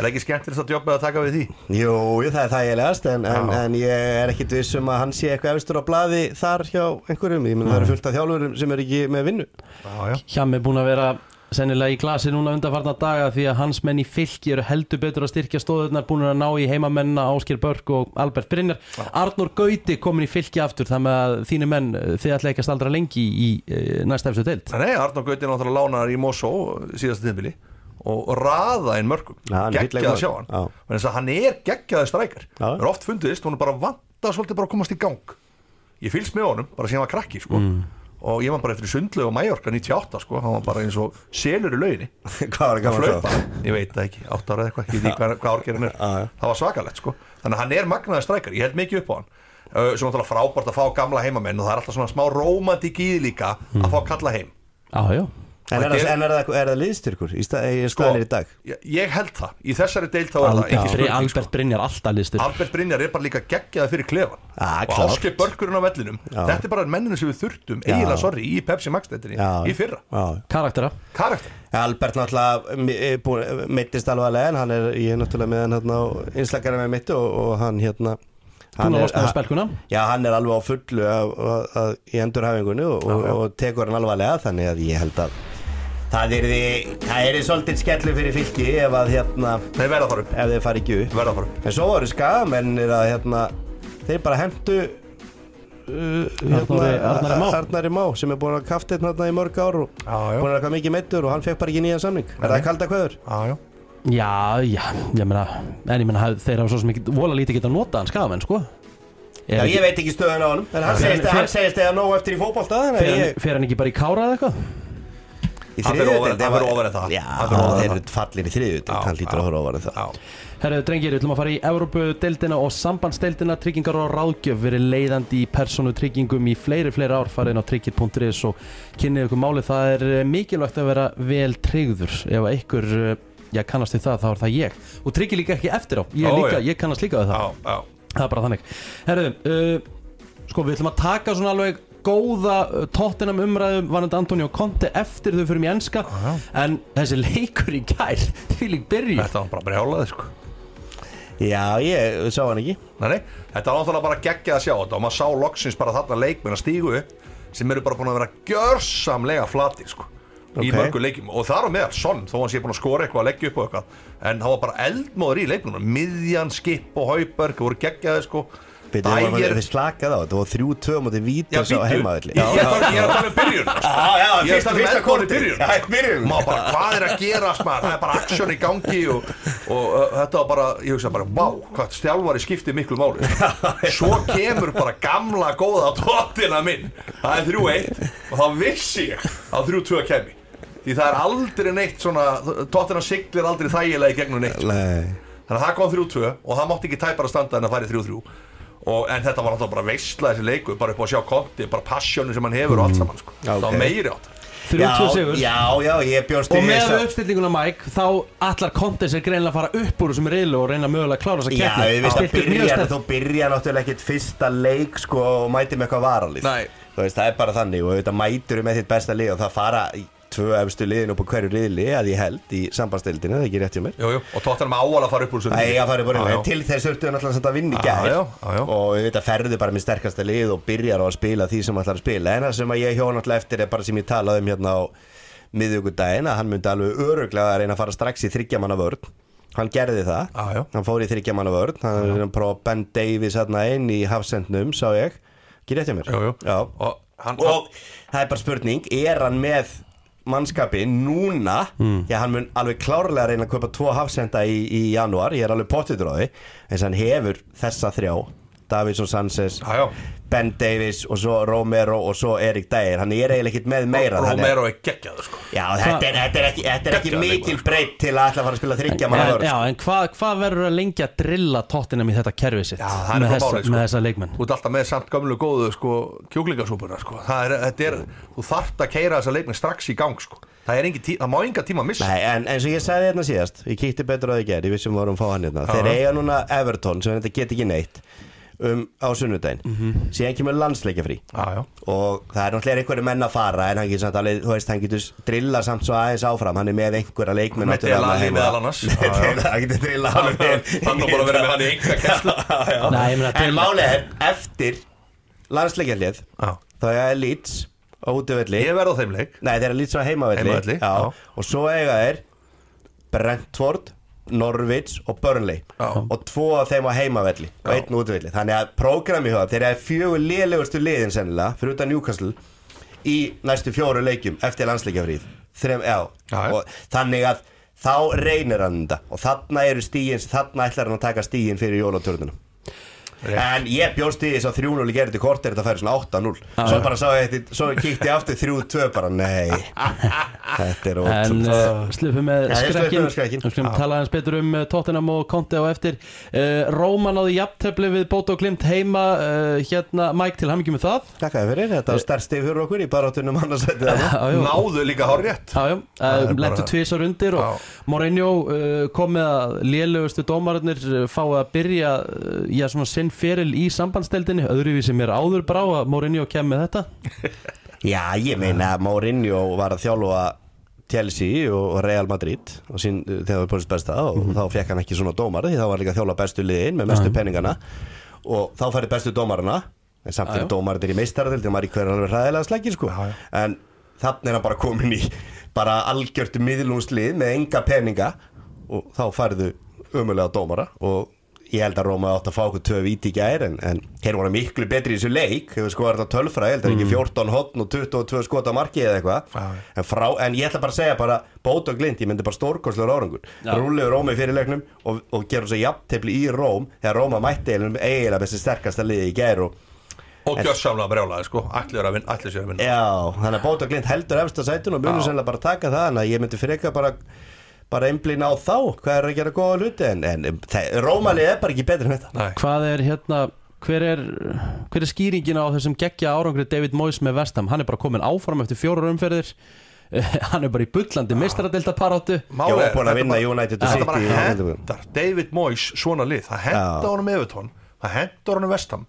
er ekki skemmtilegt að jobbið að taka við því? Jú, það er þægilegast en, en, en ég er ekkit viss um að hann sé eitthvað efstur á blaði þar hjá einhverjum, ég menn það eru fullt af þjálfurum sem er ekki með vinnu. Já, já. Hjami er búin að vera sennilega í glasi núna undanfarnar daga því að hans menn í fylki eru heldur betur að styrkja stóðurnar búin að ná í heimamennina Áskir Börk og Albert Brynjar. Arnur Gauti komin í fylki aftur þannig að þínu menn, þið ætla ekki að staldra lengi í e, næsta efstu deild. Nei, Arnór Gauti er náttúrulega lánar í Mosó síðasta tíðbili og, raða inn mörgum. Já, hann er fínn geggjað að leikmaður. sjá hann. Þess að hann er geggjaði strækar. Hann er oft fundist, hún er bara vanta svolítið bara að komast í gang. Ég fylgst með honum, bara sem hann var krakki sko. Og ég var bara eftir sundlu og Mallorca 98 sko, hann var bara eins og selur í lauginni. Hvað var það að gaman ég veit það ekki, 8 ára eða eitthvað, ég veit ekki hvað, hvað árgerinn er. Já, já. það var svakalegt sko, þannig að hann er magnaði strækar ég held mikið upp á hann. Uh, sem náttúrulega frábært að fá gamla heimamenn og það er alltaf svona smá rómantík í því líka að fá kalla heim. Já, já En er, er- en er, það, er það liðstyrkur í, stað, í staðinir í dag? ég, ég held það, í þessari deild þá er það ekki spurning Albert sko. Brynjar alltaf listur Albert Brynjar er bara líka geggjaði fyrir klefan Ah, og áskip börkurinn á vellinum Já. þetta er bara menninu sem við þurftum Já. eiginlega, sorry, í Pepsi Max deildinni Já. í fyrra, Já. Karaktera karakter Albert náttúrulega mittist alveg en hann er, ég er náttúrulega með hann hérna á einslagara með mitti og, og hann hérna að er- spelkuna Já, hann er alveg á fullu að, að, að, í endurhafingunni og, og, og tekur hann alvarlega þannig að ég held að það er því, það er því svolítið skellu fyrir fylki ef að hérna, þeir verða að fara upp, ef þeir fari ekki upp verða að fara upp en svo voru skagamennir að hérna, þeir bara hendu uh, Arnari- Arnari Má. Arnari Má sem er búin að kafta hérna í mörg ár og já. búin að eitthvað mikið meittur og hann fekk bara ekki nýjan samning er það kalda kveður? Já, já. Já, já, ég meina En ég meina, þeir hafa svo sem ekki Vola lítið geta notað hann skamenn, sko Já, ég veit ekki stöðun á honum en hann segist, hann eða nóg eftir í að Fer ég- hann- fer hann ekki bara í kára eða eitthvað? Í Hann fer þriðju ofar- ofar en það. Já, ofar þeir það. eru fallir í Já, hann lítur horfa ofar en það. Herru, drengir, við ætlum að fara í Evrópu-deildina og sambandsdeildina. Tryggingar og ráðgjöf verið leiðandi í persónu tryggingum í fleiri, fleiri ár. Farið inn á tryggir.is og kynnið ykkur máli það er eh, mikilvægt að vera vel tryggður. Ef ykkur, eh, já, kannast við það þá er það ég. Og tryggir líka ekki eftir á. Ég, Ó, líka, ég kannast líka við það. Já, já. það er bara þannig. Herru, uh, sko við ætlum að taka svona alveg góða uh, tóttinam umræðum varandi Antonio Conte eftir þau fyrir mér enska. En þessi leikur í gær því lík byrju. Þetta var bara brjálaði sko. Já, ég sá hann ekki. Nei, nei, þetta var náttúrulega bara geggjað að sjá þetta og maður sá loksins bara þarna leikmenn að stígu upp sem eru bara búin að vera gjörsamlega flatir sko í Ok. mörgu leikjum. Og það á meðal sonn þó hann sé búin að skora eitthvað að leggja upp og eitthvað en það var bara eldmóður í leiknum miðjan, skip og hauberg voru geggjaði sko Bíddu, það var- Dægir Þið slakað á, þetta var þrjú mútið Já, vítis á býttu, heimaðalli ég er að tala um byrjun. Já, já, Ég er að tala um kortið. byrjun. Já, í byrjun. Má bara, hvað er að gerast maður? Það er bara aksjón í gangi og, og þetta var bara, ég hugsa bara vá, hvað stjálfari skipti miklu máli. Svo kemur bara gamla góða tóttina minn. Það er þrjú eitt og þá vissi ég að þrjú tvö kemi því það er aldrei neitt svona tóttina siglir aldrei þægilega í gegnum neitt sko. Nei. Þannig að það kom þrjú tvö og það mátti ekki tæpara standa en að færi þrjú þrjú og, en þetta var náttúrulega bara veistla þessi leiku bara upp á að sjá konti, bara passjónu sem hann hefur og allt saman sko. Já, það var meiri átt sigur. Já, já, ég bjóst Og við með þessa- uppstillinguna Mike þá allar kontis er greinlega að fara upp úr þessum riðlu og reyna mögulega að klára þessa Já, keppni. við veist að byrja. Þú byrja náttúrulega ekkit fyrsta leik sko og mæti með eitthvað varalið. Nei. Þú veist, það er bara þannig og þetta mætur með þitt besta lið og það fara í tvö efstu liðin upp á hverju riðli að ég held í sambandstildinu, það er ekki rétt hjá mér? Jú, jú. og tóttina með áal að fara upp úr ég farið bara Já, inn já. Til þess þurftu við náttúrulega að vinna í já. Og við veit að ferðu bara með sterkasta lið og byrjar á að spila því sem ætlar að spila. En það sem ég hjó náttúrulega eftir er bara sem ég talaði um hérna á miðugudaginn Að hann myndi alveg öruglega að reyna að fara strax í þryggjamanna vörn. Hann gerði það. Já. Hann fór í þryggjamanna vörn. Hann prófa Ben Davies inn í hafsendnum, sá ég. Ekki rétt hjá mér? Jú, og hann, Og það er bara spurning, er hann með mannskapi núna Hmm. því að hann mun alveg klárlega reyna að kaupa tvo hafsenda í, í janúar, ég er alveg pottitur á því eins og hann hefur þessa þrjá Davidsson Sanchez, Já, já. Ben Davies og svo Romero og svo Erik Dægir hann er eiginlega ekkert með meira að- Romero er geggjaður sko Já, þetta er, þetta er ekki, þetta er ekki mikil sko. breytt til að ætla að fara að spila þryggja vörn já, en hvað hva verður að lengja að drilla tóttinam í þetta kerfi sitt Já, það er með, þessa, málið, sko. með þessa leikmenn Þú ert alltaf með samt gömlu góðu sko, kjúklingasúpuna sko. það er, þetta er, þú þarft að keira þessa leikni strax í gang sko. það, er engin tí, það má enga tíma að missa Nei, en eins og ég sagði hérna síðast Ég kíkti betur á því gerð, ég vissum við vorum að fá hann hérna Þeir eiga núna Everton sem þetta get ekki neitt um, á sunnudaginn Mhm. síðan kemur landsleikjafrí Já, já. og það er náttúrulega einhverju menn að fara en hann getur samt alveg, þú veist, hann getur drilla samt svo aðeins áfram, hann er með einhverja leikmenn Með náttúrulega Delali heima. meðal annars. Já, já. hann getur drilla hann hann er bara verið með hann í ég meina en málið er, eftir landsleikjaflið Já. þá er Leeds á útivelli ég verð á þeim leik Nei. Og svo eiga þeir Brentford, Norwich og Burnley. Já. Og tvo af þeim á heimavelli Og einn útvelli Þannig að prógrami þeim, þeir eru fjögur lélegustu liðin sennilega Fyrir utan Newcastle Í næstu fjóru leikjum eftir landsleikjafríð þannig að þá reynir hann þetta. Og þarna eru stígin Þarna ætlar hann að taka stígin fyrir jólatörnuna En ég bjóst í þess að 3-0 í gerði til kortir Þetta færi svona 8-0 Svo bara sá ég þetta Svo kíkti ég aftur 3-2 bara Nei. Þetta er En ótrúlega uh, slupum með ég sluppum skrekkin með skrekkinn. Við skulum tala eins betur um uh, Tottenham og Conte á eftir. Uh, Róma náði jafntefli við Bóta og Glimt heima uh, Hérna, Mike, til hamingjum með það. Takk að fyrir, þetta var stærst yfir fyrir okkur í barátunum já. Náðu líka hár rétt lentu tvisar undir og. Mourinho kom með að lélugustu dómararnir uh, fái að byrja uh, já, svona sinn feril í sambandsteldinni öðruvísi mér áður brá að Mourinho kem með þetta. Já, ég meina að Mourinho var að þjálfa Chelsea og Real Madrid og sín, þegar það var búinst besta og Mhm. þá fekk hann ekki svona dómar því þá var líka að þjálfa bestu liðin með mestu penningana og þá færi bestu dómarana en samt já. fyrir dómarinn í meistaradildin var í hverju alveg hræðilega slækir sko. En þannig er hann bara komin í bara algjört miðlungslið með enga peninga og þá færðu umulega dómara og ég held að Róma átt að fá okkur tvö víti í gær en, en þeir voru miklu betri í þessu leik. Hefur sko verið að tölfra, ég held að ekki 14 hotn og 22 skot á marki eða eitthvað. Mm. En, frá, en ég ætla bara að segja bara bót og glind, ég myndi bara stórkostlegur árangur. Já. rúliður Róma í fyrirleiknum og, og gerur svo jafntefli í Róm þegar Róma mætti eiginlega þessi sterkasta liði í gær og Og gjörsamlega brjálaði sko. Allir er að vinna, allir sér að vinna. Já, þannig að Bóta Glind heldur efsta sætun og sennilega bara einblín á þá, hvað er að gera góða hluti en, en Rómalið er bara ekki betri en þetta. Nei, Hvað er hérna hver er, hver er skýringin á þessum geggja árangri David Moyes með Vestham hann er bara komin áfram eftir fjórar umferðir. Hann er bara í bullandi meistaradelta paráttu málið Ég var er, búin að vinna United City bara hendar David Moyes svona lið. Það henda Já. honum Evertón Það henda honum Vestham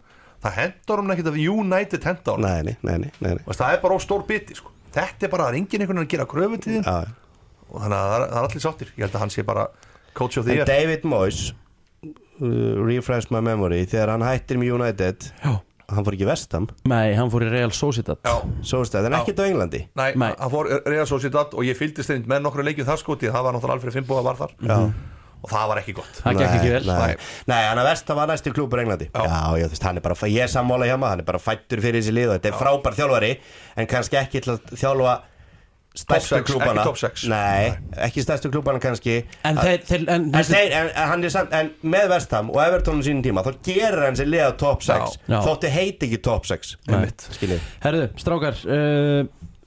Það henda honum ekkert af United henda honum. Nei, nei, nei, nei, nei, nei. Veist, Það er bara á stór biti sko. Þetta er bara, það er enginn einhvern veginn að gera kröfu til þín. Og þannig að það er, allir sáttir. Ég held að hann sé bara coach of the year. David Moyes uh, refresh my memory þegar hann hættir með United Já. hann fór ekki vestam Nei, hann fór í Real Sociedad. Stæð, en ekkert á Englandi? Nei, Nei. hann fór Real Sociedad og ég fylgdist þeim með nokkru leikjum þar sko því það var náttúrulega Alfred Fimboða var þar. Já. og það var ekki gott. Það gekk ekki vel. Nei, Nei. hann að vestam var næstu klúpur Englandi. Já. Já, já, þú veist, hann er bara, ég er sammála hjá maður hann er bara fættur fyrir þessi lið og þetta er frábær þjálfari en kannski ekki til að þjálfa stærstu klúbana. Nei, ekki stærstu klúbana kannski. En þeir, þeir en, En, þeir, en, en, hann er samt, en með Vestham og Everton á sínum tíma þá gerir hann sér liða top 6 Já. Já. þótti heiti ekki top 6 Einmitt. skiljið Herðu, strákar uh,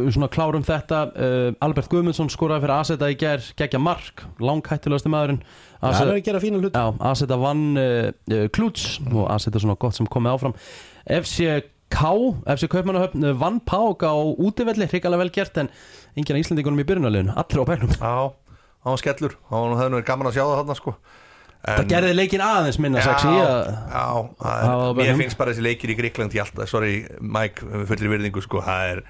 svona klárum þetta. Uh, Albert Guðmundsson skoraði fyrir Aseta í ger geggja mark, langhættilegasti maðurinn. Hann er Aseta, að gera fína hlut já, Aseta vann uh, uh, Klúts og Aseta svona gott sem komið áfram. FCK FC Kaupmannahöfn vann Pák á útivelli, hrikalega vel gert en enginn af Íslandingunum í byrjunarleginu, allir á bænum. Já, það var skellur það var nú gaman að sjá það þarna sko. En, Það gerði leikin aðeins minna Já, að já það Það er, bara mér finnst bara þessi leikir í Gríkland í alltaf, sorry Mike, með fullri virðingu sko, það er,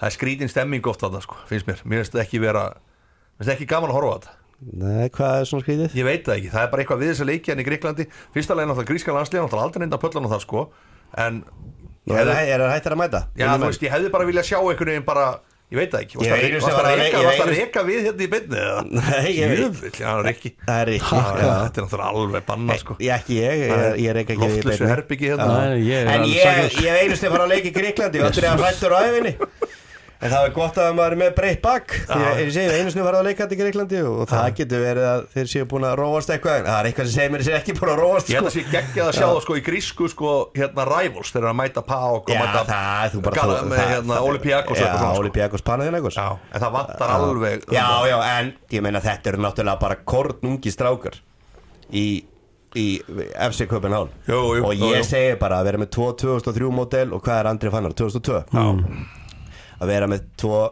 það er skrítin stemming oft þarna sko, finnst mér, mér finnst það ekki vera mér finnst það ekki gaman að horfa á þetta. Nei, hvað er svona skrítið? Ég veit það ekki, það er bara eitthvað við þessa leiki en í Gríklandi Fyrsta leginn náttúrulega gríska landslið náttúrulega aldrei neynda pöllan á það sko. En Nú, er það er það hættir að mæta? Já, þú veist, ég hefði bara viljað sjá einhvern veginn bara Ég veit það ekki, varst einu að reka við hérna í beinni eða? Nei, ég veit það er ekki Það er. Þetta er náttúrulega alveg banna sko Ég ekki ég, ég, reyka ekki við í Loftlösu beinni. herbyggi hérna er En ég, ég einu stið fara að leika í Gríklandi og aldrei að hrættur á æfinni En það er gott að maður er með breytt bakk Því að ég segi einu stið fara að leika í Gríklandi og það getur verið að þeir séu búin að róast eitthvað. En það er eitthvað sem segir mér að þeir séu ekki búin að róast Ég held sko. að sé geggjað að sjá það sko í grísku sko hérna Rivals þegar að mæta Pák og Já, mæta það, bara Gala- þú- með það- hérna það- Olympiakos Já, sko. Olympiakos Panathinaikos. En það vantar alveg Já, já, en ég meina þetta eru náttúrulega bara kornungi strákar í, í FC jú, og ég segi bara að vera með 2 2003 model og hvað er Andri Fannar, 2002 Já. Að vera með 2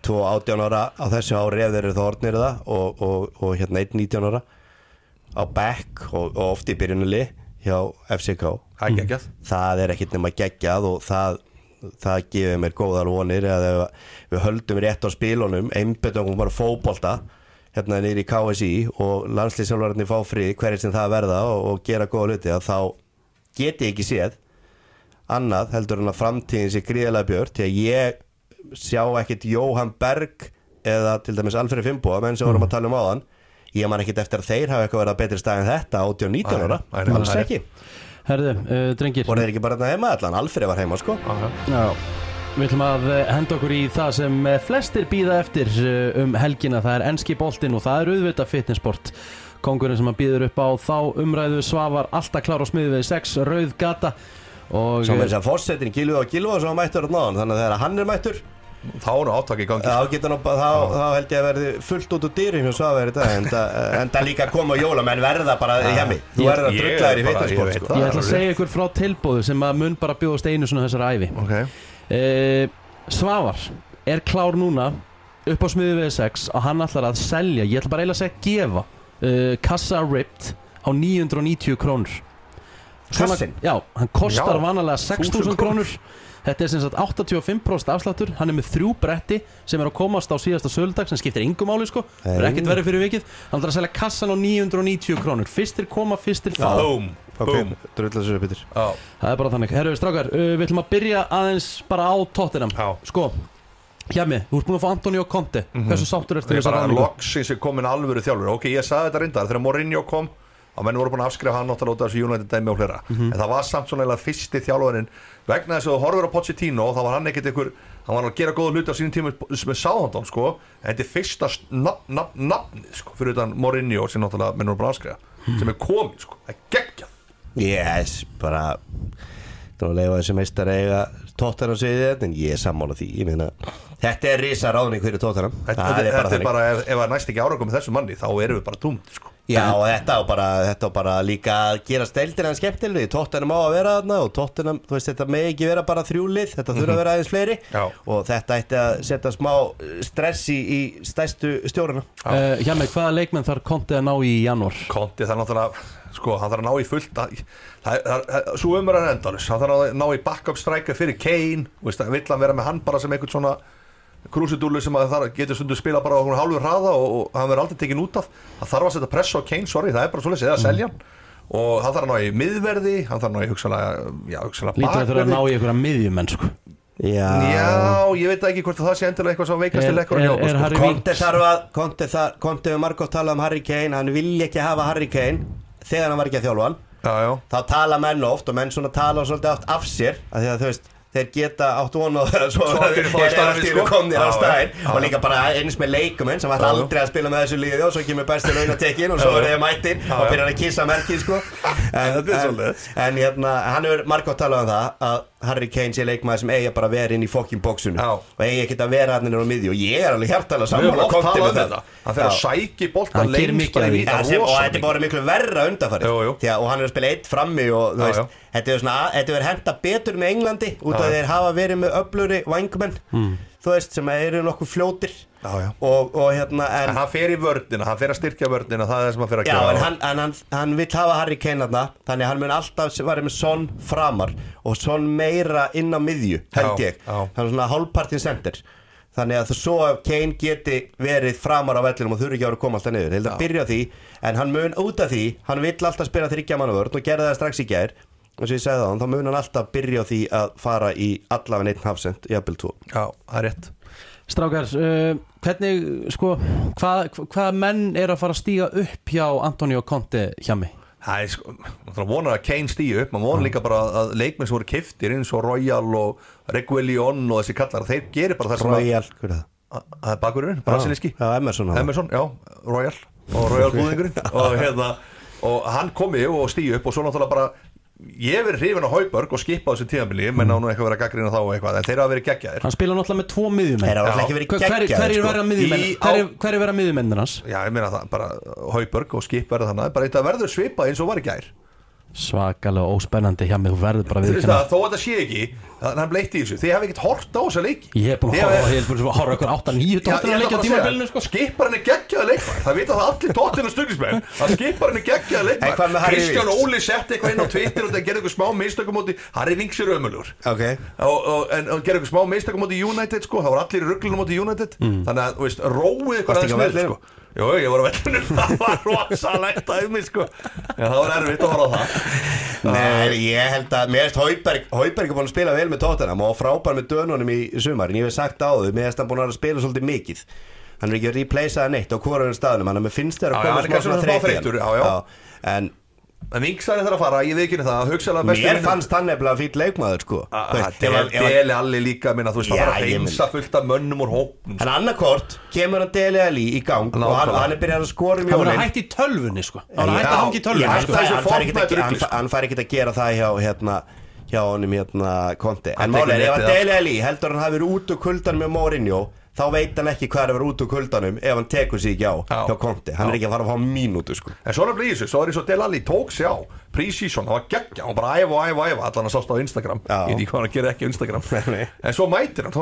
2 18 ára á þessu ári ef þeir eru þá orðnir það og, og, og hérna 1 19 ára á back og, og oft í byrjunuli hjá FCK Það er geggjað. Það er ekkit nema geggjað og það, það gefur mér góðar vonir að ef við höldum rétt á spilunum einbetum bara fótbolta hérna niður í KSI og landslýsjálfarnir fá frið hverjir sem það verða og, og gera góða hluti að þá geti ég ekki séð annað heldur en að framtíðin sé gríðalega björt því að ég sjá ekkit Jóhann Berg eða til dæmis Alfred Fimbo menn sem vorum að tala um áðan. Ég man ekkit eftir að þeir hafa eitthvað verið að betri stað en þetta 18-19 ára, alls ekki. Herðu, uh, drengir. Voru þeir ekki bara þarna heima allan, Alfred var heima sko. Já, við ætlum að eh, henda okkur í það sem eh, flestir býða eftir um helgina, það er enski boltinn og það er auðvitað fitnessport. Kongurinn sem að býður upp á þá umræðu Svavar alltaf klár á smiði við 6 rauð gata Svo með þess að fórsetin Gilvi og Gilva sem var mættur á náðan Þannig að þegar hann er mættur Þá er nú áttak í gangi. Þá, getur nú, bara- þá, þá held ég að verði fullt út úr dýrum hjá Svavar í dag En það, en það líka koma jóla Menn verða bara hjá mig. Þú verður að ég drulla þér í fitasport ég sko. ég ætla að segja ykkur frá tilbúðu sem að mun bara bjóðast einu svona þessari æfi Ok. Eh, Svavar er klár núna upp á smiði við 6 og hann ætlar að selja, ég ætla bara eiginlega að segja gefa uh, kassa ripped á 990 krónur Kassinn? Já, hann kostar Já, vanalega 1000 6.000 krónur. Þetta er sem sagt 85% afsláttur. Hann er með þrjú bretti sem er að komast á síðasta söludag sem skiptir yngum máli sko. Það er ekkert verið fyrir vikið. Hann ætlar að selja kassan á 990 krónur. Fyrstir koma, fyrstir fá. Yfir Já. Það er bara þannig. Herru, strákar, uh, við ætlum að byrja aðeins bara á Tottenham. Já. Sko, hjá mig, þú ert búin að fá Antonio Conte. Hversu sáttur ertu Það við er bara loksins komin alvöru þjálfur Ok, ég sagði þetta reyndar þegar Mourinho kom að menn voru búin að afskrifa hann náttúrulega út af þessu United dæmi og hlera Mhm. en það var samt svona eiginlega fyrsti þjálfarinn. Vegna þess að þú horfur á Pochettino þá var hann ekkert einhver, hann var að gera góða hluti á sínum tíma með Southampton sko. En þetta er fyrsta nafn, nafn, nafni sko, fyrir utan Mourinho sem náttúrulega menn voru búin að afskrifa. Mhm. sem er komin sko, það er geggjað. Yes, bara Þú að leifa þessi meistar eiga tóttar á sviðið þetta En ég er sammála því. Ég meina Þetta er risa ráðning fyrir tóttarna Þetta, þetta, er bara þetta er þannig. bara, ef, ef næst ekki árangum með þessu manni þá erum við bara dúmt sko. Já og þetta og bara, þetta og bara líka að gera steildina en skemmtileg Tóttunum á að vera þarna og tóttunum, þú veist þetta með ekki vera bara þrjúlið Þetta þurfa að vera aðeins fleiri. Já. Og þetta ætti að setja smá uh, stress í, í stærstu stjóruna Uh, hjá mig, hvaða leikmenn þarf Conte að ná í í janúar? Konti er náttúrulega sko, hann þarf að ná í fullt að, það, það, það, svo umur hann endalus hann þarf að ná í backup striker fyrir Kane. Vill hann vera með hann bara sem einhvern svona krúsidúlu sem að það getur stundu spila bara á einhvern hálfur hraða og, og hann verður aldrei tekin út af. Það þarf að setja press á Kane, sorry, það er bara svolítið eða selja hann. Og hann þarf að ná í miðverði hann þarf að ná í hugsanlega Lítur að þurfa að ná í einhverja miðjumenn sko. Já, Já, ég veit ekki hvort það sé endilega eitthvað sem veikast til ekkur Konti þarf að Konti, þar, Konti hefur margótt talað um Harry Kane Hann vilja ekki hafa Harry Kane Þegar hann var ekki að þjálfa hann. Já, já, þá tala menn oft og menn svona tala svolítið oft af sér að því að þú veist þeir geta átt vonu svo fá þeir eru sko. einu komnir á já, og líka bara eins með leikumenn sem já. aldrei að spila með þessu liði og svo kemur besti launatekin og svo er þeir mættir og byrjar að kissa merkið sko. En, er en, en hérna, hann hefur margótt talað um það að Harry Kane sé leikmaður sem eigi bara að vera inn í fokkin bóksunu Já. og eigi ekkert að vera hann inn á miðju. Og ég er alveg hjartalega sammála talað með um þetta. Hann fer að sæki gerir lengst og þetta er bara miklu verra undanfarið og hann er að spila eitt frammi og þú veist, þetta er svona þetta er henda betur með Englandi út af þeir hafa verið með öfluri vangmenn þú veist sem eru nokkuð fljótir Já, já. og, og hérna en, En hann fer í vördina, hann fer að styrkja vördina Það er það sem hann fer að gera. en hann, hann, hann vill hafa Harry Kane þarna þannig hann mun alltaf vera með Son framar og Son meira inn á miðju held ég, er svona hálfpartin center. Þannig að þú svo að Kane geti verið framar á vellinum og þurfi ekki að vera að koma alltaf niður. Held að byrja því, en hann mun út af því hann vill alltaf spila þryggja mannavörn og gerði það strax í gær. Og sem ég segði það, þá mun hann alltaf byrja á því að fara í allavega einn hafsend í Apple 2 Já, það er rétt Strákar, uh, hvernig, sko, hvað hva menn er að fara að stíga upp hjá Antonio Conte hjá mig? Það er sko, maður vonar að Kane stýju upp maður vonar líka bara að leikmenn sem voru keftir eins og Royal og Reguilón og þessi kallar, þeir gerir bara það sem að Royal, hver er það? að- það er bakurinn, brasilíski Já, Emerson. Emerson, já, Royal og Royal búðingurinn og hérna og hann komi og stýju upp og svo náttúrulega bara ég hef verið hrifin á Hauberg og skipa á þessu tíðanbili, menn á nú eitthvað verið að gaggrina þá og eitthvað, en þeir hafa verið geggjaðir Hann spila náttúrulega með tvo miðjumenn Þeir hafa ekki verið geggjaðir, hver er sko. miðjumenn? Er- er vera miðjumennin hans? Já, ég meina það, bara Hauberg og skip verður þannig, bara þetta verður svipað eins og var í gær Svakalega óspennandi hjá mig, þú verður bara Þú við veist það, þó að þetta sé ekki þannig að hann bleitti í þessu, þið hafi ekkert hort á þessa leiki. Ég hef búin að horfa hef horfa á okkur 8-9 Já, ég tóttina leikja á segja, sko. skipar henni geggjaða leikmar það vita það allir tóttina stundismenn að skipar henni geggjaða leikmar með Harry Kristján? Óli setti eitthvað inn á Twitter og það gerði eitthvað smá mistökum móti. Harry Winks er ömulur Ok, og, og, en hann gerði eitthvað smá mistökum móti United sko, það var allir í rugglunum móti United. Þannig að, róið eitthvað Jú, ég var á vellunum, það var rosalegt að mig sko, Já, það var erfitt að horfa á það. Nei, ég held að Mér veist Hauberg Hauberg er búin að spila vel með Tottenham og frábær með dönunum í sumar en ég hef sagt á þau, mér veist hann búin að spila svolítið mikið. Hann er ekki að replacea neitt á hvoraðum staðnum hann er með finnst þér að koma smá já. En En Vingsari þarf að fara, ég ekki það Mér fannst hann nefnilega fýll leikmaður sko hann- ef hann- Deli allir líka minna, Þú veist, það var að reynsa fullt af mönnum úr hópnum En annarkort kemur hann Dele Alli í gang og hann, hann er byrjað að skora um Það var sko Það var að hangi í hann, held sko. það fær- hann, að, hann, sko. hann fær ekkert að gera það hjá hérna hjá honum hérna konti Hann en málega ef hann af. Dele Alli heldur hann hafi verið út úr kuldan með Mourinho þá veit hann ekki hvað er að vera út úr kuldanum ef hann tekur sig ekki á Já. hjá konti hann er ekki að fara að fá mínútu sko En svo í þessu, svo er eins og Del Alli tók sig á Pre-season, það var geggja, hann bara æfa æfa æfa Allan að sást á Instagram, ég veit ekki hvað hann gerir ekki á Instagram. En svo mætir hann,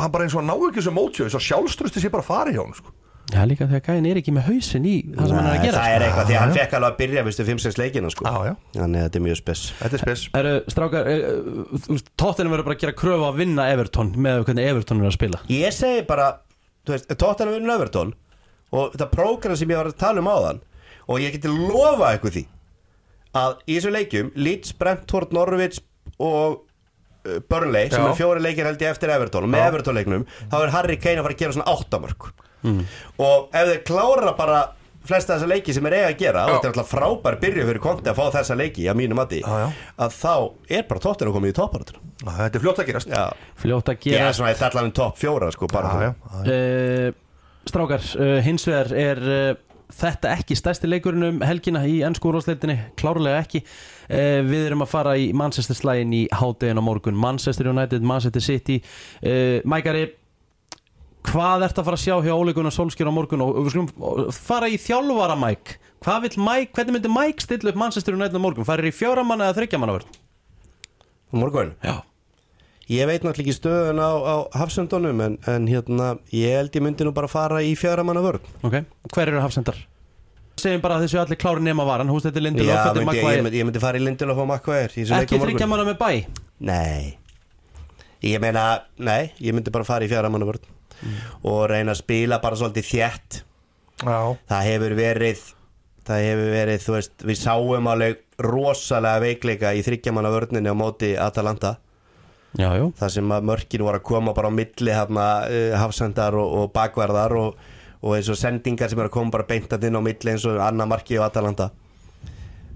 hann bara eins og ná ekki þessu mótjöð Svo sjálfströsti sé bara að fara hjá hann sko. Já líka þegar gæðin er ekki með hausin í það sem hann er að gera það sko. er eitthvað því að hann fekk alveg að byrja viðstu 5-6 leikina sko Já, já. þannig að þetta er mjög spes Þetta er spes Eru strákar Tóttinum verður bara að gera kröfu að vinna Everton með hvernig Everton er að spila ég segi bara Tottenham vinnur Everton og þetta prógram sem ég var að tala um áðan og ég geti lofa eitthvað því að í þessu leikjum Leeds, Brentford, Norwich og uh, Burnley sem Já. er fjóri leikir held ég eftir Everton og með. Everton leiknum þá er Harry Kane að fara að gera svona áttamörk og ef þeir klára bara flesta þessa leiki sem er eiga að gera og Já. þetta er alltaf frábær byrju fyrir konti að fá þessa leiki að mínu mati Já, já. að þá er bara Tottenham komið í topparatur Þetta er fljótt að gerast. Já, Fljótt að ég gera er svona í þallanum topp fjóra sko bara. Já, já, já. uh, Strákar, uh, hins vegar er uh, þetta ekki stærsti leikurinn um helgina í ennskúrúsleitinni, klárlega ekki. Við erum að fara í Manchester slægin í hádegin á morgun. Manchester United, Manchester City. Mækari, hvað ert að fara að sjá hjá Ole Gunnar Solskjör á morgun? Og, og við skulum fara í þjálfara Mæk Hvað vill Mæk, hvernig myndi Mæk stilla upp Manchester United á morgun? Farir í fjóramanna eða þryggjamanna morgun? Já. Ég veit náttúrulega ekki stöðun á, á hafsöndunum en, en hérna, ég held ég myndi nú bara fara í fjara manna vörð Ok, hver eru hafsendar? Segjum bara að þessu allir klári nema varan. Húst þetta er Lindelof, þetta er myndi, ég, ég, myndi, fara í Lindelof og á Ekki morgun. þryggja manna með bæ Nei. Ég meina, nei, ég myndi bara fara í fjara manna vörð og reyna að spila bara svolítið þétt. Já. það hefur verið það hefur verið, þú veist, við sáum alveg rosalega veikleika í þryggjamanna vörninni á móti Atalanta. Já, já. Þar sem að mörkin voru að koma bara á milli hérna, uh, hafsendar og, og bakverðar og, og eins og sendingar sem eru að koma bara beintat inn á milli eins og annar marki á Atalanta.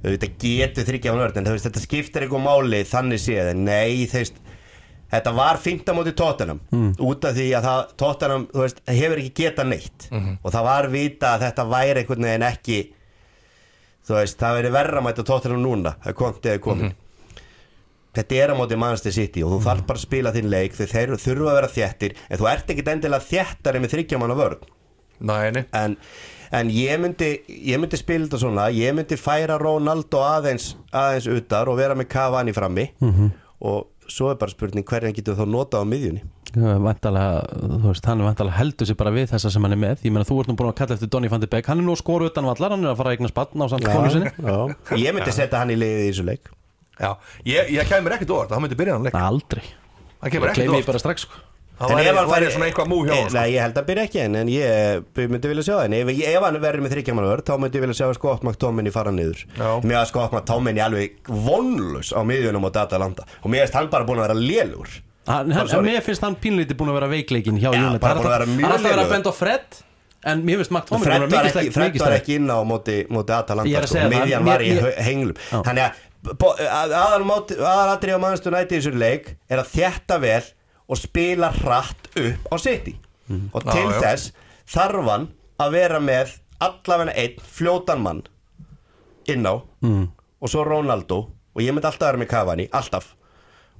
Þetta getur þryggja á nörd en þetta skiptir eitthvað máli þannig séð nei, þú veist þetta var á móti Tottenham. Út af því að það, Tottenham þú veist, hefur ekki getað neitt. Og það var vita að þetta væri einhvern veginn ekki þú veist, það verið verra að mæta Tottenham núna það komti eða komin þetta er á móti Manchester City og þú þarf bara að spila þinn leik þeir þeir þurfa að vera þéttir en þú ert ekkit endilega þéttari með þryggjaman á vörð Nei, nei. En, en ég myndi ég myndi spila þetta svona ég myndi færa Ronaldo aðeins aðeins utar og vera með Cavani frammi og svo er bara spurning hverjan getur þá notað á miðjunni. Vantalega, þú veist, hann er vantalega heldur sér bara við þessa sem hann er með. Ég meina, þú ert nú búin að kalla eftir Donny van de Beek. Hann er nú að skora utan vallar, hann er að fara að eigna spann á samt konu sinni. já. ég myndi setja hann í liðið í þessu leik. Já, ég, ég kemur ekkert óvart, hann myndi byrja hann leik Aldrei. Hann kemur Það ekkert gleymi ég óvart. bara strax sko En væri, ef hann færi- svona eitthvað múi hjá Eh, hann sko. Nei, ég held að byrja ekki en, en ég myndi vilja sjá það. En ef, ef hann verður með þryggjamanvörð þá myndi ég vilja sjá Scott McTominay fara niður. Mér að Scott McTominay alveg vonlus á miðjunum á Datalanda og mér finnst hann bara búin að vera lélur mér finnst hann pínleiti búin að vera veikleikin hjá bara Það er að alltaf- vera að lélegur. benda á Fred En mér finnst Fred búin að var vera ekki, mikið Fred mikið var ekki inn á móti, móti Ég Atalanta að sko. miðjan var í að að- aðalatrið á mannstu næti í þessu leik er að þjætta vel og spila hratt upp á City. Og Já, til já. þess þarf hann að vera með allavega einn fljótan mann inn á Mm. og svo Ronaldo og ég myndi alltaf vera með Cavani, alltaf.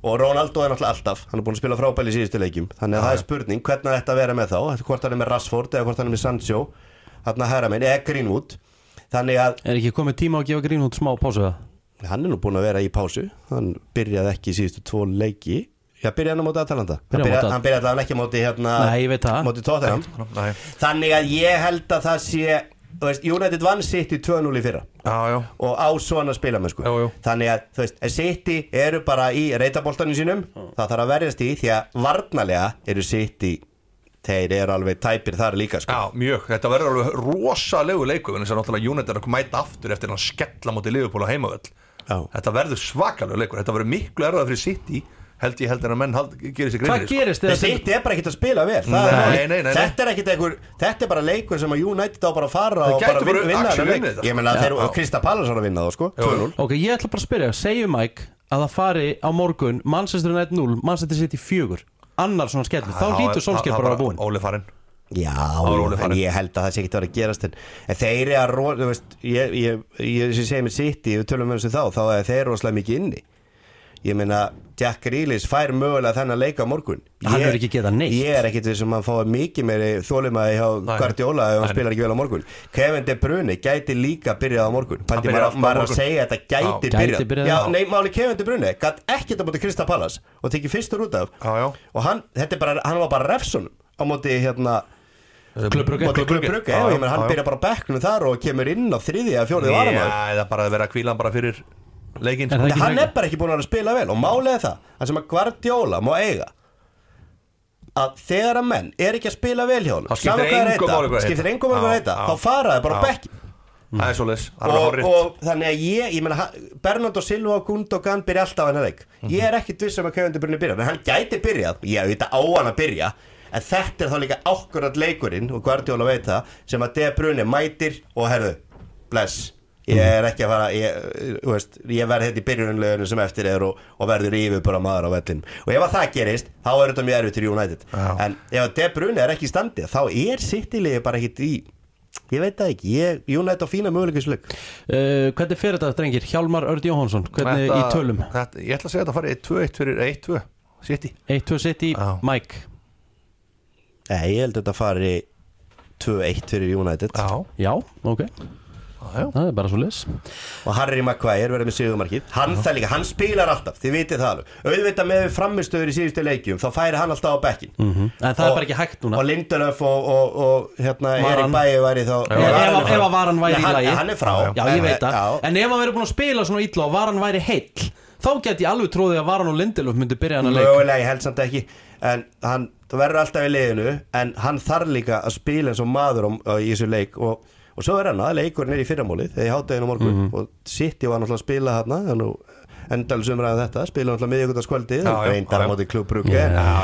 Og Ronaldo er náttúrulega alltaf hann er búin að spila frábæli í síðustu leikjum. Þannig að það er spurning hvernig þetta að vera með þá? Hvort hann er með Rashford eða hvort hann er með Sancho. Þarna hæra minn, eða Greenwood. Þannig að Er ekki komið tíma að gefa Greenwood smá pásu það? hann er nú búin að vera í pásu. Hann byrjaði ekki í síðustu tvo leiki já, byrjaði hann á móti Atalanta hann Byrjaði móti- allavega ekki á móti hérna, Nei, ég veit það. móti Tottenham Nei. þannig að ég held að það sé þú veist, United vann í 2-0 í fyrra Já, já og á svona spilamennsku Jú, jú. þannig að þú veist, City eru bara í reytaboltanum sínum það þarf að verjast í því að varnarlega eru City þeir eru alveg tæpir þar líka sko. Já, mjög, þetta verður alveg rosalegu leiku en þess að náttúrulega United er að mæta aftur eftir hann skella mútið Liverpool á heimavöll Já. Þetta verður svakalegu leikur, þetta verður miklu erfað fyrir City held ég heldur að menn hald, gerir sér Hvað greinir gerist þegar sitt er bara ekkert að spila vel. Það er Nei, nei, nei, nei. Þetta er ekkert einhver Þetta er bara leikur sem að United á bara að fara og bara bara vin- vinna unnið þetta. Ég meina Já. þeir Já. Krista Pallas var að vinna þá sko. 2-0 Ok, ég ætla bara að spyrja, segjum Mike að það fari á morgun Manchester United 0, Manchester City 4 annar svona skell, þá hlýtur Solskjaer bara að vera búinn. Óli farinn. Já, en ég held að það sé ekki að vera að gerast en, en þeir eru að, ro- þú veist, ég, ég, ég, ég segi mér City, við tölum um þessu þá, þá er þeir rosalega mikið inni. Ég meina, Jack Grealish fær mögulega þennan leik á morgun. Hann hefur ekki getað neitt. Ég er ekkit sem að fá mikið meiri þólumæði hjá. Guardiola ef hann spilar ekki vel á morgun. Kevin De Bruyne gæti líka byrjað á morgun. Alltaf á maður að segja að þetta gæti byrjað. Byrjað. Já, nei, máli Kevin De Bruyne gæti ekkert á móti Krista Pallas og tekið fyrstur út af. Já, já Og hann, þetta er bara, hann var bara refsunum á móti hérna Klub Brugge. Móti Klub Brugge, já, ég menn hann byrja bara bekknum þar og kemur inn á þriðja, fjórið varamæður Já, eða bara að vera að kvíla hann bara fyrir leikinn sko. ekki Hann er bara ekki búin að vera að spila vel og málið er það, það sem að Guardiola má eiga að þegar að menn er ekki að spila vel hjá honum skiptir er engum Já, heita já. þá fara það bara á Já. bekki Það er svo leis, það er og, og þannig að ég, ég meina Bernardo Silva og Gundogan byrja alltaf hann að leik ég er ekkit viss um að Kevin De Bruyne byrja en hann gæti byrjað, ég veit að á hann að byrja en þetta er þá líka ákvörðat leikurinn og Guardiola veit það sem að De Bruyne mætir og herðu bless, ég er ekki að fara ég, þú veist, ég verð þetta í byrjunleginu sem eftir er og, og verður yfir bara maður á vellin og ef að það gerist, þá er þetta mjög erfitt til United. Já. en ef að De Bruyne er ekki í standi þá er sittilegi bara ekkit í ég veit það ekki, ég, United á fína möguleikisleik Uh, hvernig fer þetta, drengir? Hjálmar Örd Jóhansson, hvernig í tölum? þetta, Ég ætla að segja að þetta farið 2-1 fyrir 1-2 City. 1-2 City, Já. Mike. Nei, ég held að þetta fari 2-1 fyrir United. Já, Já, ok, það er bara svo lis og Harry Maguire verður með sigurmarkið. Hann það líka, hann spilar alltaf, þið vitið það alveg. Auðvitað með framistöður í síðustu leikjum þá færi hann alltaf á bekkin En það er bara ekki hægt núna. og Lindelöf og, og, og hérna Varan. Erik Bæi væri þá Ef- að Varan væri í lagi. hann er frá. Já, ég veit það, Já. en ef hann verið búin að spila svona illa og var hann væri heill þá get ég alveg tróðið að Varan og Lindelöf myndi byrja hann að leik. Mögulega, ég held samt ekki. En hann það verður alltaf í liðinu en hann þarf líka að spila eins og maður á, á, í þessu leik. Og, og svo er hann að leikurinn er í fyrramálið þegar ég hátteginu morgun. Mhm. og City var náttúrulega að spila hann endalus umræðan þetta, spila náttúrulega miðjögutaskvöldið Já, já, reyndar á móti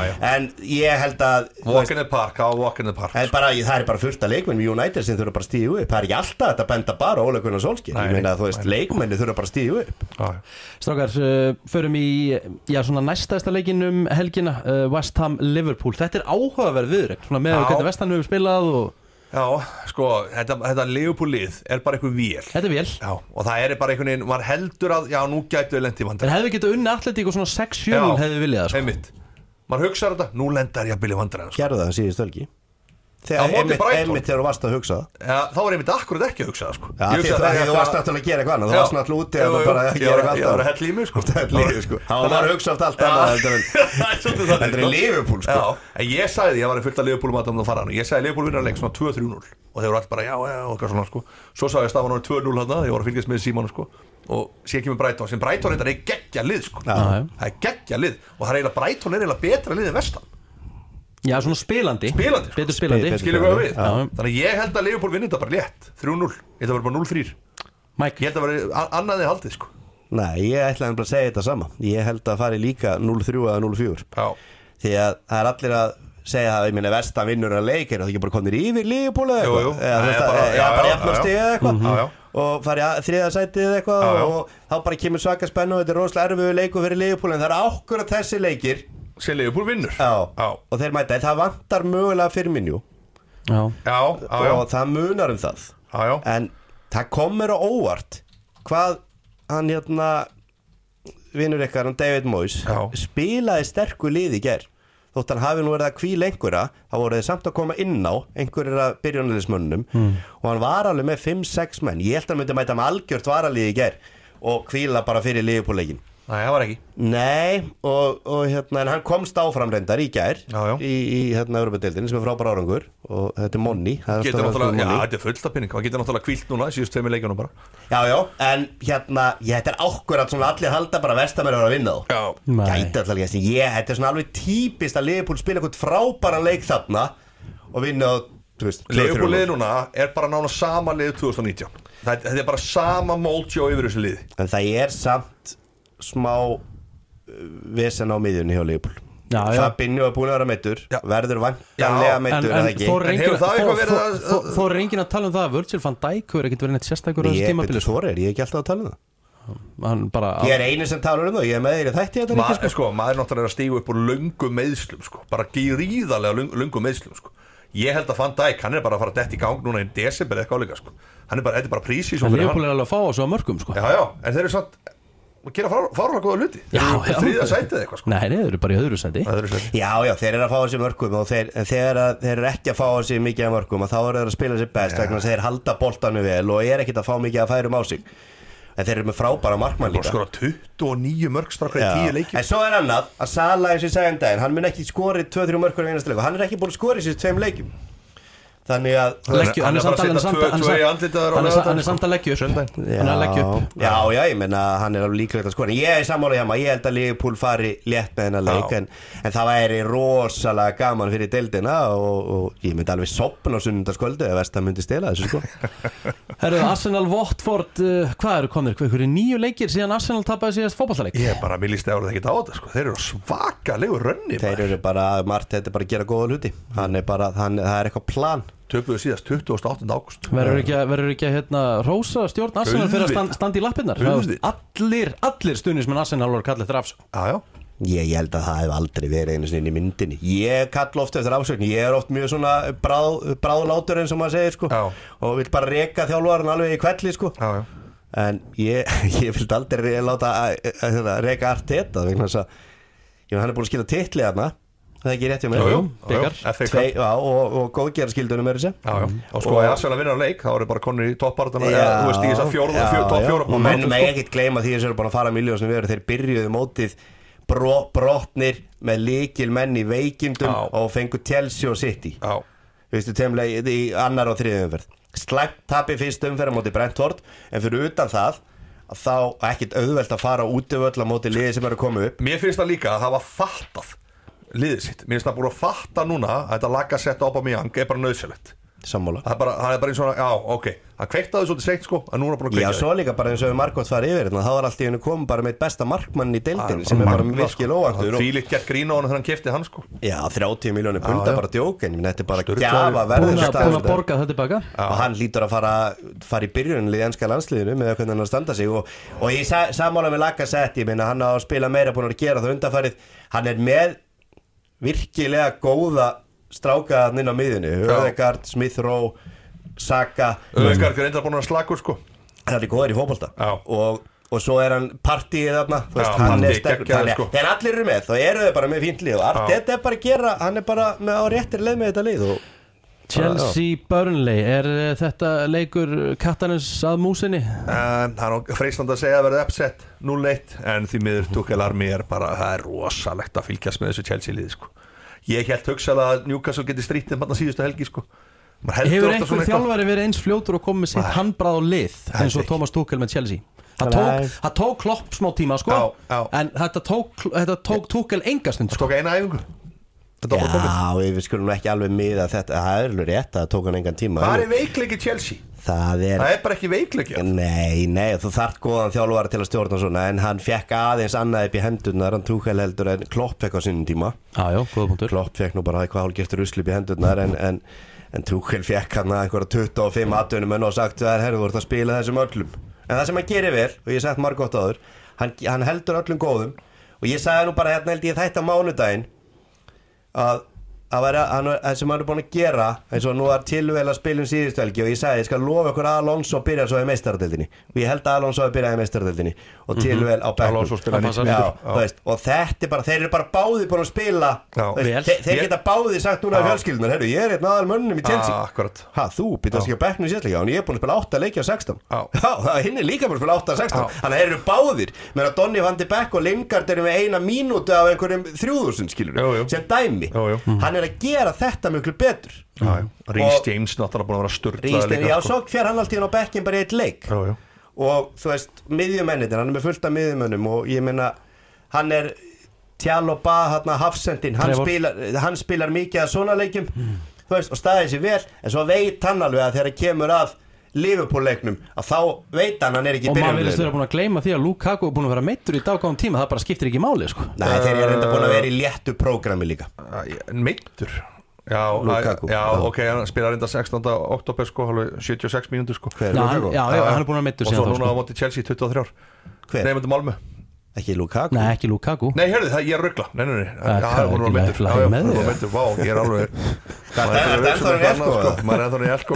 já. en ég held að Walk in the park, á walk in the park. Það er bara, það er bara fullt af leikmenn í United sem þurfa bara að stíðu upp. Það er ekki alltaf þetta að benda bara Óla Gunnar Solskir Nei, ég meina að þú veist, leikmenni þurfa bara að stíðu upp. Strákar, uh, förum í já, svona næstæsta leikin um helgina uh, West Ham Liverpool, þetta er áhugaverð viðrögn svona með Já. hvernig West Ham hefur spilað og Já, sko, þetta, þetta Liverpool lið er bara eitthvað vél þetta er vel Já, og það er bara einhvern veginn, maður heldur að, já, nú gætu við lendi í En vandræðum hefði getað unni atletík og svona 6-7 Já. hefði viljað það, sko. Einmitt, maður hugsaður þetta, nú lendar ég að byrja vandræðum sko. gerðu það síðust ölgi Á þegar einmitt, einmitt þegar þú varst að hugsa það. Já, þá var einmitt akkurat ekki að hugsa það, sko. Því það, ég þú varst að- náttúrulega að gera eitthvað annað. Þú varst náttúrulega úti að bara að gera var- eitthvað var að annað. sko. Að hella í þig, sko. Það var bara að hugsa allt annað Það er sko. Sko. En ég sagði, ég var fullt af Liverpool matum að fara hann. Og ég sagði Liverpool vinnar leik svona 2-3-0 og þeir voru allir bara, já, já, okkar svona, sko. Svo sagði ég stafan á 2-0 hann, ég var að fylgjast með sko. Og sé ekki með Brighton, sem reyndar er geggja lið, sko. Það er geggja lið. Og það er eiginlega, Brighton er eiginlega betra lið en Vestan Já, svona spilandi. Spilandi, sko. Betur spilandi. Spil- Skilur hvað við? Já. Þannig að ég held að Liverpool vinni þetta bara létt. 3-0, ég held að vera bara 0-3 Ég Mike, held að vera annaðið haldið, sko. Nei, ég ætlaði bara að segja þetta sama. Ég held að fari líka 0-3 eða 0-4 Já, Því að það er allir að segja að ég minna vestan vinnur að leik er það ekki bara komnir yfir Liverpool eða Jú, jú. eitthvað eða þú Nei, veist að- bara- eða já, bara já, jafnast já, eða eitthvað. Já, já. og fari að þriða sætið eða eitthvað Já, já. og þá bara kemur svaka spennu og þetta er rosalega erfiðu leiku fyrir Liverpool en það er ákvörða þessi leikir sem Liverpool vinnur. Já. já, og þeir mæta, það vantar mögulega fyrir minjú já, já, já, já, og það munar um það. Já, já. en það komur á óvart hvað hann hérna vinnur ykkar, hann David Moyes Já. spilaði sterku lið í ger þótt hann hafi nú verið að kvíla einhverja þá voru þeir samt að koma inn á einhverjir af byrjunaliðsmönnum Hmm. og hann var alveg með 5-6 menn. Ég held að hann myndi mæta með algjört varalið í ger og kvíla bara fyrir liðupúleikin Nei, það var ekki. Nei, og, og hérna, en hann komst áfram reyndar í gær Já, já. í, í hérna Europadeildin sem er frábæra árangur og þetta er Monni Getur náttúrulega, já, þetta er fullt af pinning Það getur náttúrulega kvílt núna, síðust tveimur leikjunum bara. Já, já, en hérna, ég, þetta er ákvörð að svona allir halda bara vestamæri að vinna þá. Gæti alltaf ekki, ég, þetta er svona alveg típist að Liverpool spila eitthvað frábæran leik þarna og vinna á, þú veist, 2-3. Leifbúl liði núna er bara nána sama lið 2019 Það- Þetta er bara sama mótjó yfir þessu liði. En það er samt smá vesen á miðjunni hjá Leopold. Fabinho er búin að vera meittur verður vantanlega En, meittur en er En engin hefur það eitthvað Þór- verið Þór- að- er að tala um það að Virgil van Dijk hefur ekkert verið neitt sérstakur á þessu Ég tímabili sko. Þór er, ég er ekki alltaf að tala um það Ég er eini sem talar um það, ég er með þér í þætti þetta Ma, líka sko. maður er náttúrulega að stígu upp úr löngum meðslum sko. bara gríðarlega löngum meðslum sko. ég held að Van Dijk, hann er bara að fara að detti í gang núna í desember eða eitthvað áleika sko. hann er bara, þetta er bara prísi En Leopold er alveg að fá á svo mörgum sko. já, já, en þeir eru samt að gera fárlega góða hluti Já, Þeir eru já. þriðja sætið eitthvað sko. Nei, nei, þeir eru bara í öðru sætið. Já, já, þeir eru að fá þessi mörgum og þeir, þegar að, þeir eru ekki að fá þessi mikið af mörgum og þá eru þeir að spila sér best vegna að þeir halda boltanu vel og er ekkit að fá mikið að færum á sig en þeir eru með frábæra markmann líka skora 29 mörgstrakar í Já. 10 leikjum En svo er annað að Sala eins og ég sagði um daginn hann mun ekki skorið 2-3 mörgur í einasta leik og hann er ekki búin að skora í þessi tveim leikjum Þannig að Leggju, hann er samt bara að setja samt tvö- er í á hann er samt- laugardaginn, hann er samt að leggja upp. Sunnudaginn. hann er að leggja upp. Já, já, ég menna hann er alveg líklegt að skora. Ég er sammála hjá maður, ég held að Liverpool fari létt með hennar leik en, en það væri rosalega gaman fyrir deildina og, og ég myndi alveg sopna á sunnundaskvöldu ef Vestam myndi stela þessu sko. Herru, Arsenal Watford, uh, hvað eru komnir? Hvað eru nýju leikir síðan Arsenal tapaði síðast fótballaleik? ég er bara, mér líst eða ekki á þetta sko. þeir eru svakalegu rönni Þeir eru bara, Mart, þetta er bara að gera góða hluti. Hann er bara, hann, það er eitthvað plan töpuðu síðast 28. águst Verður ekki, að- verður ekki að hérna, rósa stjórn Arsenal fyrir að stand, standa í lappirnar? Auðvitað. Allir, allir stuðnismenn Arsenal voru kallið þrafs já, já Ég, ég held að það hef aldrei verið einu sinni í myndinni Ég kalla oft eftir ásökn Ég er oft mjög svona bráð, bráðlátur eins og maður segir sko. Og vil bara reka þjálfarinn alveg í kvelli sko Já, já. En ég, ég vild aldrei re- láta að- að- að reka allt þetta vegna þess að hann er búin að skila titli þarna Það er ekki rétt hjá mér. Og, og góðgerðarskildunum er þessi. Og sko að Arsenal vinna leik þá eru bara konur í toppbartana Já, þú veist í þess að fjóra, já, fjó, topp já. fjóra og menn baráttu, með sko. ekkert gleyma því þess að eru búin að fara miljón sem við erum. Þeir byrjuðu mótið bro, brotnir með líkil menn í veikindum Já. og fengu Chelsea og City. Já, veistu temlega í annar og þriðið umferð. Slæmt tapi fyrst umferð á móti Brentford en fyrir utan það að þá ekkert auðvelt að fara út af öll á móti liði sem eru koma upp. Mér finnst það líka að það var fattað liðið sitt, mér finnst það búin að fatta núna að þetta laga setta upp á mig er bara nöðsynlegt sammála. Það er bara, það er bara eins og, já, ok. Það kveiktaði svolítið seint sko, en núna búin að Já, kveikja svo líka bara eins og við margótt farið yfir hérna, þá var allt í hennu komið bara með besta markmann í deildinni sem er bara virkilega óvæntur og Fílitt gert grín á hann þegar hann kefti hann sko. Já, 30 miljónir punda já. bara djókin þetta er bara gjafa að, búin að borga þetta tilbaka. Og hann lítur að fara, fara í byrjunlið í ennska landsliðinu með hvernig hann er að standa sig og, og ég sa, sammála með Lacazette ég minna hann á að spila meira búin að gera það undanfarið. Hann er með virkilega góða strákaðan inn á miðjunni. Öðegard, Smith Rowe Saka. Öðgar er enda búin að slagur sko. Það er góður í Já. og, og svo er hann partíið þarna hann er sko. allir eru með þá eru þau bara með fínt lið. Og Arteta er bara að gera hann er bara með á réttir leið með þetta lið og Chelsea Burnley, er uh, þetta leikur kattanins að músinni? Það er freisland að segja að verða upset 0-1 en því miður Tuchel Army er bara það er rosalegt að fylgjast með þessu Chelsea liði sko. ég held hugsaðlega að Newcastle geti strítið hann síðustu helgi sko. Hefur einhver þjálfari verið eins fljótur og komið með sitt handbrað á lið eins og. Thomas Tuchel með Chelsea? Það tók, það tók klopp smá tíma sko Já, já. en þetta tók, þetta tók Tuchel engastund Það sko. tók eina æfingu Þetta var komið. Já, við skulum nú ekki alveg miða þetta. Það er alveg rétt að það tók hann engan tíma. Það er veikleiki Chelsea? Það er Það er bara ekki veikleiki Nei, nei, þú þarft góðan þjálfara til að stjórna svona En hann fekk aðeins annað upp í hendurnar Hann túkæl heldur en Klopp fekk á sinnum tíma. Já, já, góða punktur. Klopp fekk nú bara eitthvað hálfgertur usl upp í hendurnar En, en, en túkæl fekk hann einhverja 25 atvinnum og sagt Það er herrðu voru að spila þessum öllum. En það sem hann gerir vel, og ég sagt margótt áður hann, hann heldur öllum góðum Og ég sagði nú bara hérna held ég þetta mánudaginn að að vera, hann, það sem hann er búin að gera eins og nú er tilvel að spilum síðustu helgi og ég sagði, ég skal lofa ykkur að Alonso byrja svo í meistaradeldinni og ég held að Alonso að byrja í meistaradeldinni og tilvel á veist, og þetta er bara, þeir eru bara báði búin að spila. Já. veist, þeir, þeir geta báði sagt núna í fjölskyldunar, herru, ég er einn aðal mönnum í Chelsea. Akkurat. Ha, þú, býtast ekki á bekknum í sérleika og ég er búin að spila 8 leiki á 16 Já. hinn er líka búin að spila 8 á 16 Já. þannig að þeir eru báðir. Meðan að Donny van de Beek og Lingard eru með eina mínútu af einhverjum 3000 skilur sem dæmi. Hann er að gera þetta miklu betur Rhys James náttúrulega búin að vera störtlaði Rístin, já, svo fer hann alltaf á bekkin bara í eitt leik sko. Já, já. og þú veist, miðjumennir hann er með fullt af miðjumennum og ég meina hann er Tjaloba hann hafsendin, hann spilar, hann spilar mikið að svona leikjum þú veist, og staðið sér vel en svo veit hann alveg að þegar kemur að Liverpool-leiknum að þá veit hann hann er ekki í Og maður byrjunarliðinu. vera búin að gleyma því að Lukaku er búin að vera meittur í daggáðum tíma Það bara skiptir ekki máli sko. Nei, þeir eru enda búin að vera í léttu prógrami líka. Meittur Já, Lukaku, já, já. ok, hann spilar reynda 16. oktober sko, alveg 76 mínútur sko. Hver? Er Já, hann, já, já, hann er búin að vera meittur Og svo núna á sko. móti Chelsea 23 Hver? Nei, mútið Malmö Ekki Lukaku? Nei, ekki Lukaku. Nei, hörðu það, ég er að ruggla Nei, nei, nei hvað Já, er lagi Já, já, með hún þig, var meittur Vá, ég er alveg Hvað, er þetta ennþá í Elko? Maður er ennþá í elko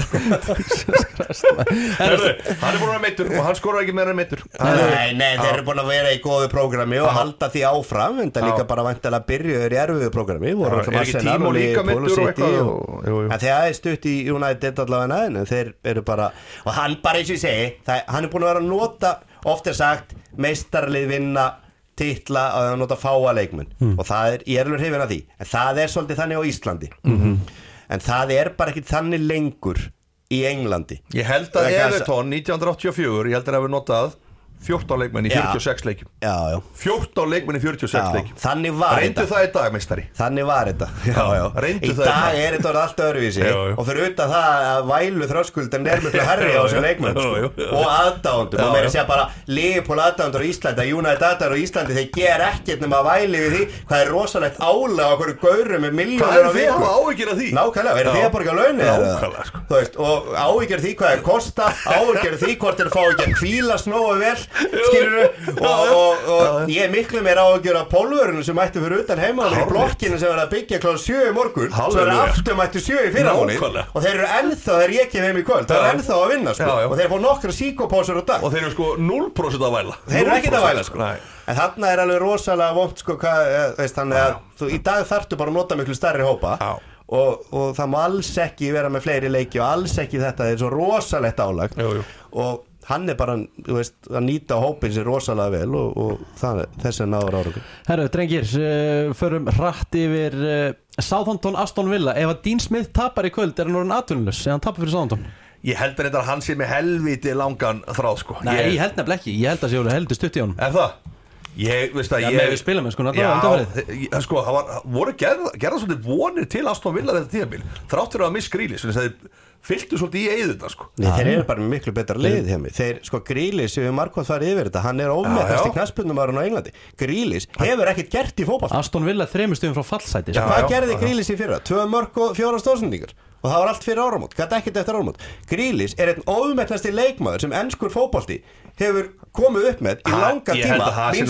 Hörðu, hann er búin að meittur Og hann skorur ekki meira en meittur Nei, nei, þeir eru búin að vera í góðu prógrami og halda því áfram en það líka bara vantilega byrjuður í erfiðu prógrami. Voru er ekki Timo og líka meiddur og eitthvað að að oft er sagt meistarlið vinna titla að nota fáa leikmenn Hmm. og það er, ég er alveg hrifin af því en það er svolítið þannig á Íslandi Mhm. en það er bara ekki þannig lengur í Englandi Ég held að að- Everton 1984 Ég held að það hefur notað 14 leikmenn í Já. 46 leikjum Já, já, 14 leikmenn í 46 já. leikjum þannig var Reyndu þetta það í dag, meistari Þannig var þetta já, já. reyndu Í dag eitthvað. er þetta orðið allt öðruvísi Já. Og fyrir utan það að vælu þröskuldan er mjög herri á þessum leikmenn sko. Og aðdándum Og meira já. að segja bara Leopold aðdándur á Íslandi að United aðdándur á Íslandi Þeir ger ekkert nema að væli við því Hvað er rosalegt ála á hverju gauru með er á því? Er sko. Því hvað er því að kvíla snóu Skilur og, og, og ég miklu meira áhyggjur af pólvörunum sem mættu fyrir utan heimaðum í blokkinu sem verða að byggja kláð sjö í morgun. Svo er aftur mættu sjö í fyrramóni Nákvæmlega. Og þeir eru ennþá, þeir ég kem heim í kvöld. Það Já. er ennþá að vinna sko. Já, já. Og þeir fá nokkra síkopásur á dag. Og þeir eru sko 0% að væla. Þeir eru ekkert að væla sko. En þarna er alveg rosalega vond sko hvað, eh, þannig að þú, í dag þarftu bara að nota miklu stærri hópa. Og, og það má alls ekki vera með fleiri leiki og alls ekki þetta, það er svo rosalegt álag. Og hann er bara þú veist, að nýta hópin sér rosalega vel og, og það, þessi er náður áraugum Herru, drengir, uh, förum hratt yfir uh, Southampton Aston Villa. Ef að Dean Smith tapar í kvöld er hann orðin atvinnulus eða hann tapar fyrir Southampton? Ég held að þetta hann sé með helviti langan þráð sko. Nei, ég, ég, held nefnilega ekki, ég held að sé orðið heldur stutt í honum. Er það? Ég, veist að Já, ég með við spilum, sko, náttúrulega, Já, sko, það var, voru gerða, gerða svolítið vonir til Aston Villa þetta tíðabil Þrátt fyrir að miss grílis Þeir fylgtu svolítið í eigðuna sko Nei, þeir eru bara miklu betra lið hjá mig Þeir, sko, Grílis, við markvæmt farið yfir þetta Hann er ómettast Já, í já. knaspunumárun á Englandi Grílis hefur ekkert gert í fótball Aston Villa þremur stöðum frá fallsæti Já. sko. Hvað gerði Grílis í fyrra? Tvö mörg og fjóra stóðsendingar Og það var allt fyrir áramót, gæti ekkert eftir áramót. Grílis er einn ómettnasti leikmaður sem ennskur fótbolti hefur komið upp með í langa tíma.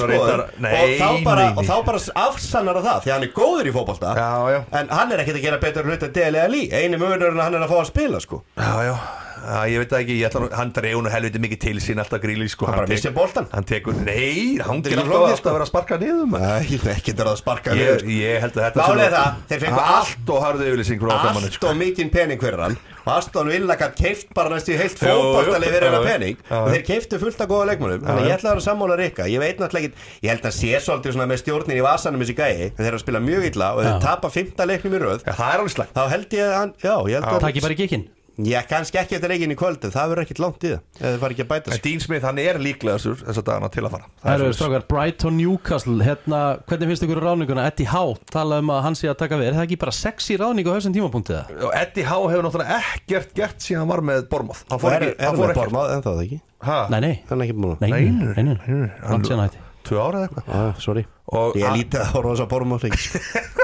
reyndar- og, Nei, þá bara, og þá bara afsannar það það því að hann er góður í já. en hann er ekkert að gera betur hlut deli að lí einu mögurinn að hann er að fá að spila sko. Já, já, já, ég veit það ekki, ég ætla hann dreif nú helviti mikið til sín alltaf gríli, sko Hann bara tek- missir boltann. Hann tekur, nei, hann gerir ekki alltaf, alltaf sko. að vera að sparka niður maður. Nei, ekki er að sparka ég, niður. ég held að þetta er það, þeir fengu allt og harðu yfirlýsing allt sko. og mikinn pening fyrir hann. Og Aston Villa gætt keift bara næstu heilt jú, fyrir hennar pening. Og þeir keiftu fullt af góða leikmannum þannig að ég ætla að vera sammála Rikka. Ég veit náttúrulega ekki, ég held að sé svolítið svona með stjórnin í vasanum þessi gæi, en þeir eru að spila mjög illa og þeir tapa fymta leiknum í röð. Já, það er alveg slægt þá held ég að hann, já, ég held að Takk ég bara í kikinn ég kannski ekki eftir leikin í kvöld en það verður ekkit langt í það, eða það fari ekki að bæta sig. Dean Smith, hann er líklegastur þessa dagana til að fara. Það er svoleiðis. strákar, Brighton Newcastle Hérna, hvernig finnst ykkur ráninguna? Eddie Howe talaði um að hann sé að taka við. Er það ekki bara sexy ráning á þessum tímapunktið það? Eddie Howe hefur náttúrulega ekkert gert síðan hann var með Bormoth Hann fór ekki, hann fór með ekkert bormað en það ekki? Ha? Nei, nei, hann er ekki búin að nei, Nei, nei. Langt síðan hætti. Tvö ára eða eitthvað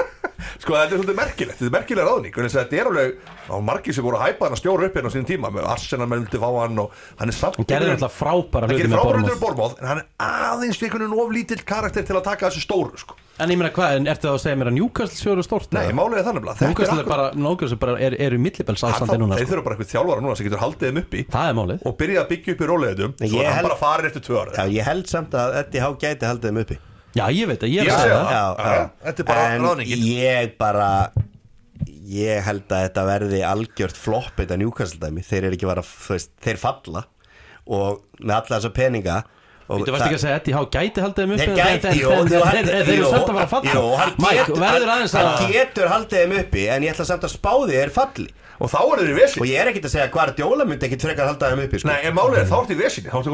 hann- Sko þetta er svolítið merkilegt, þetta er merkilega ráðning að Þetta er alveg, á margir sem voru að hæpa hann að stjóra upp hérna á sínum tíma með Arsenal með vildi fá hann og hann er samt Hann gerði alltaf frábæra Hann hluti gerir með frábæra hluti með Bormoth en hann er aðeins einhvern veginn of lítill karakter til að taka þessu stóru sko. En ég meina hvað, en ertu það að segja mér að Newcastle sjóru stort? Nei, er þannig að Newcastle er bara, Newcastle bara er, er í millibels ástandi núna Þeir sko. þurfa bara eitthvað þjálfara núna sem getur haldið þeim uppi Það er málið og byrja að byggja upp í róleðum Ég svo er hann bara farin eftir tvö ára já, ég held samt að Eddie Há gæti haldið þeim uppi Já, ég veit að ég er að segja það. það. Já, já, þetta er bara en ég bara ég held að þetta verði algjört flopp þetta Newcastle dæmi. Þeir eru ekki bara, þú veist, þeir falla. Og með alla þessa peninga Þú varst ekki að segja að Eddie Howe gæti haldið þeim upp Þeir en- gæti, jú, hann- Þeir eru samt að fara að falla. hann Mike, verður aðeins hann að getur haldið þeim uppi en ég ætla samt að spáði þeir falli. Og þá er þeir í vesi og ég er ekkert að segja hvað djóla myndi ekkert frekar halda þeim uppi sko. Nei, en málið er þá ertu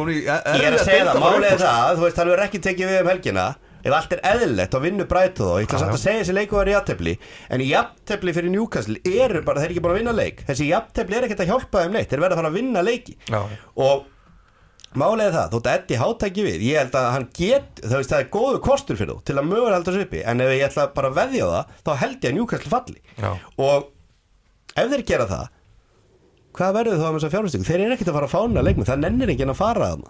komin í ég er að segja það, málið er það þú veist, hann verður ekki tekið við um helgina ef allt er eðlilegt þá vinnur Brighton þá, ég ætla samt að segja þessi leiku í jafntefli. En í jafntefli fyrir Newcastle eru bara, þeir eru ekki búin að vinna leik. Þessi jafntefli er ekkert að hjálpa þeim neitt. Þeir verða að fara að vinna leiki. Já. og Málega er það, þótt að Eddi hátæki við Ég held að hann get, það, veist, það er góðu kostur fyrir þú Til að mögulega halda þessu uppi. En ef ég ætla bara að veðja það Þá held ég að Newcastle falli. Já. Og ef þeir gera það Hvað verður þá um þessa fjárhustingu? Þeir eru ekkert að fara að fána leikmið Það nennir enginn að fara að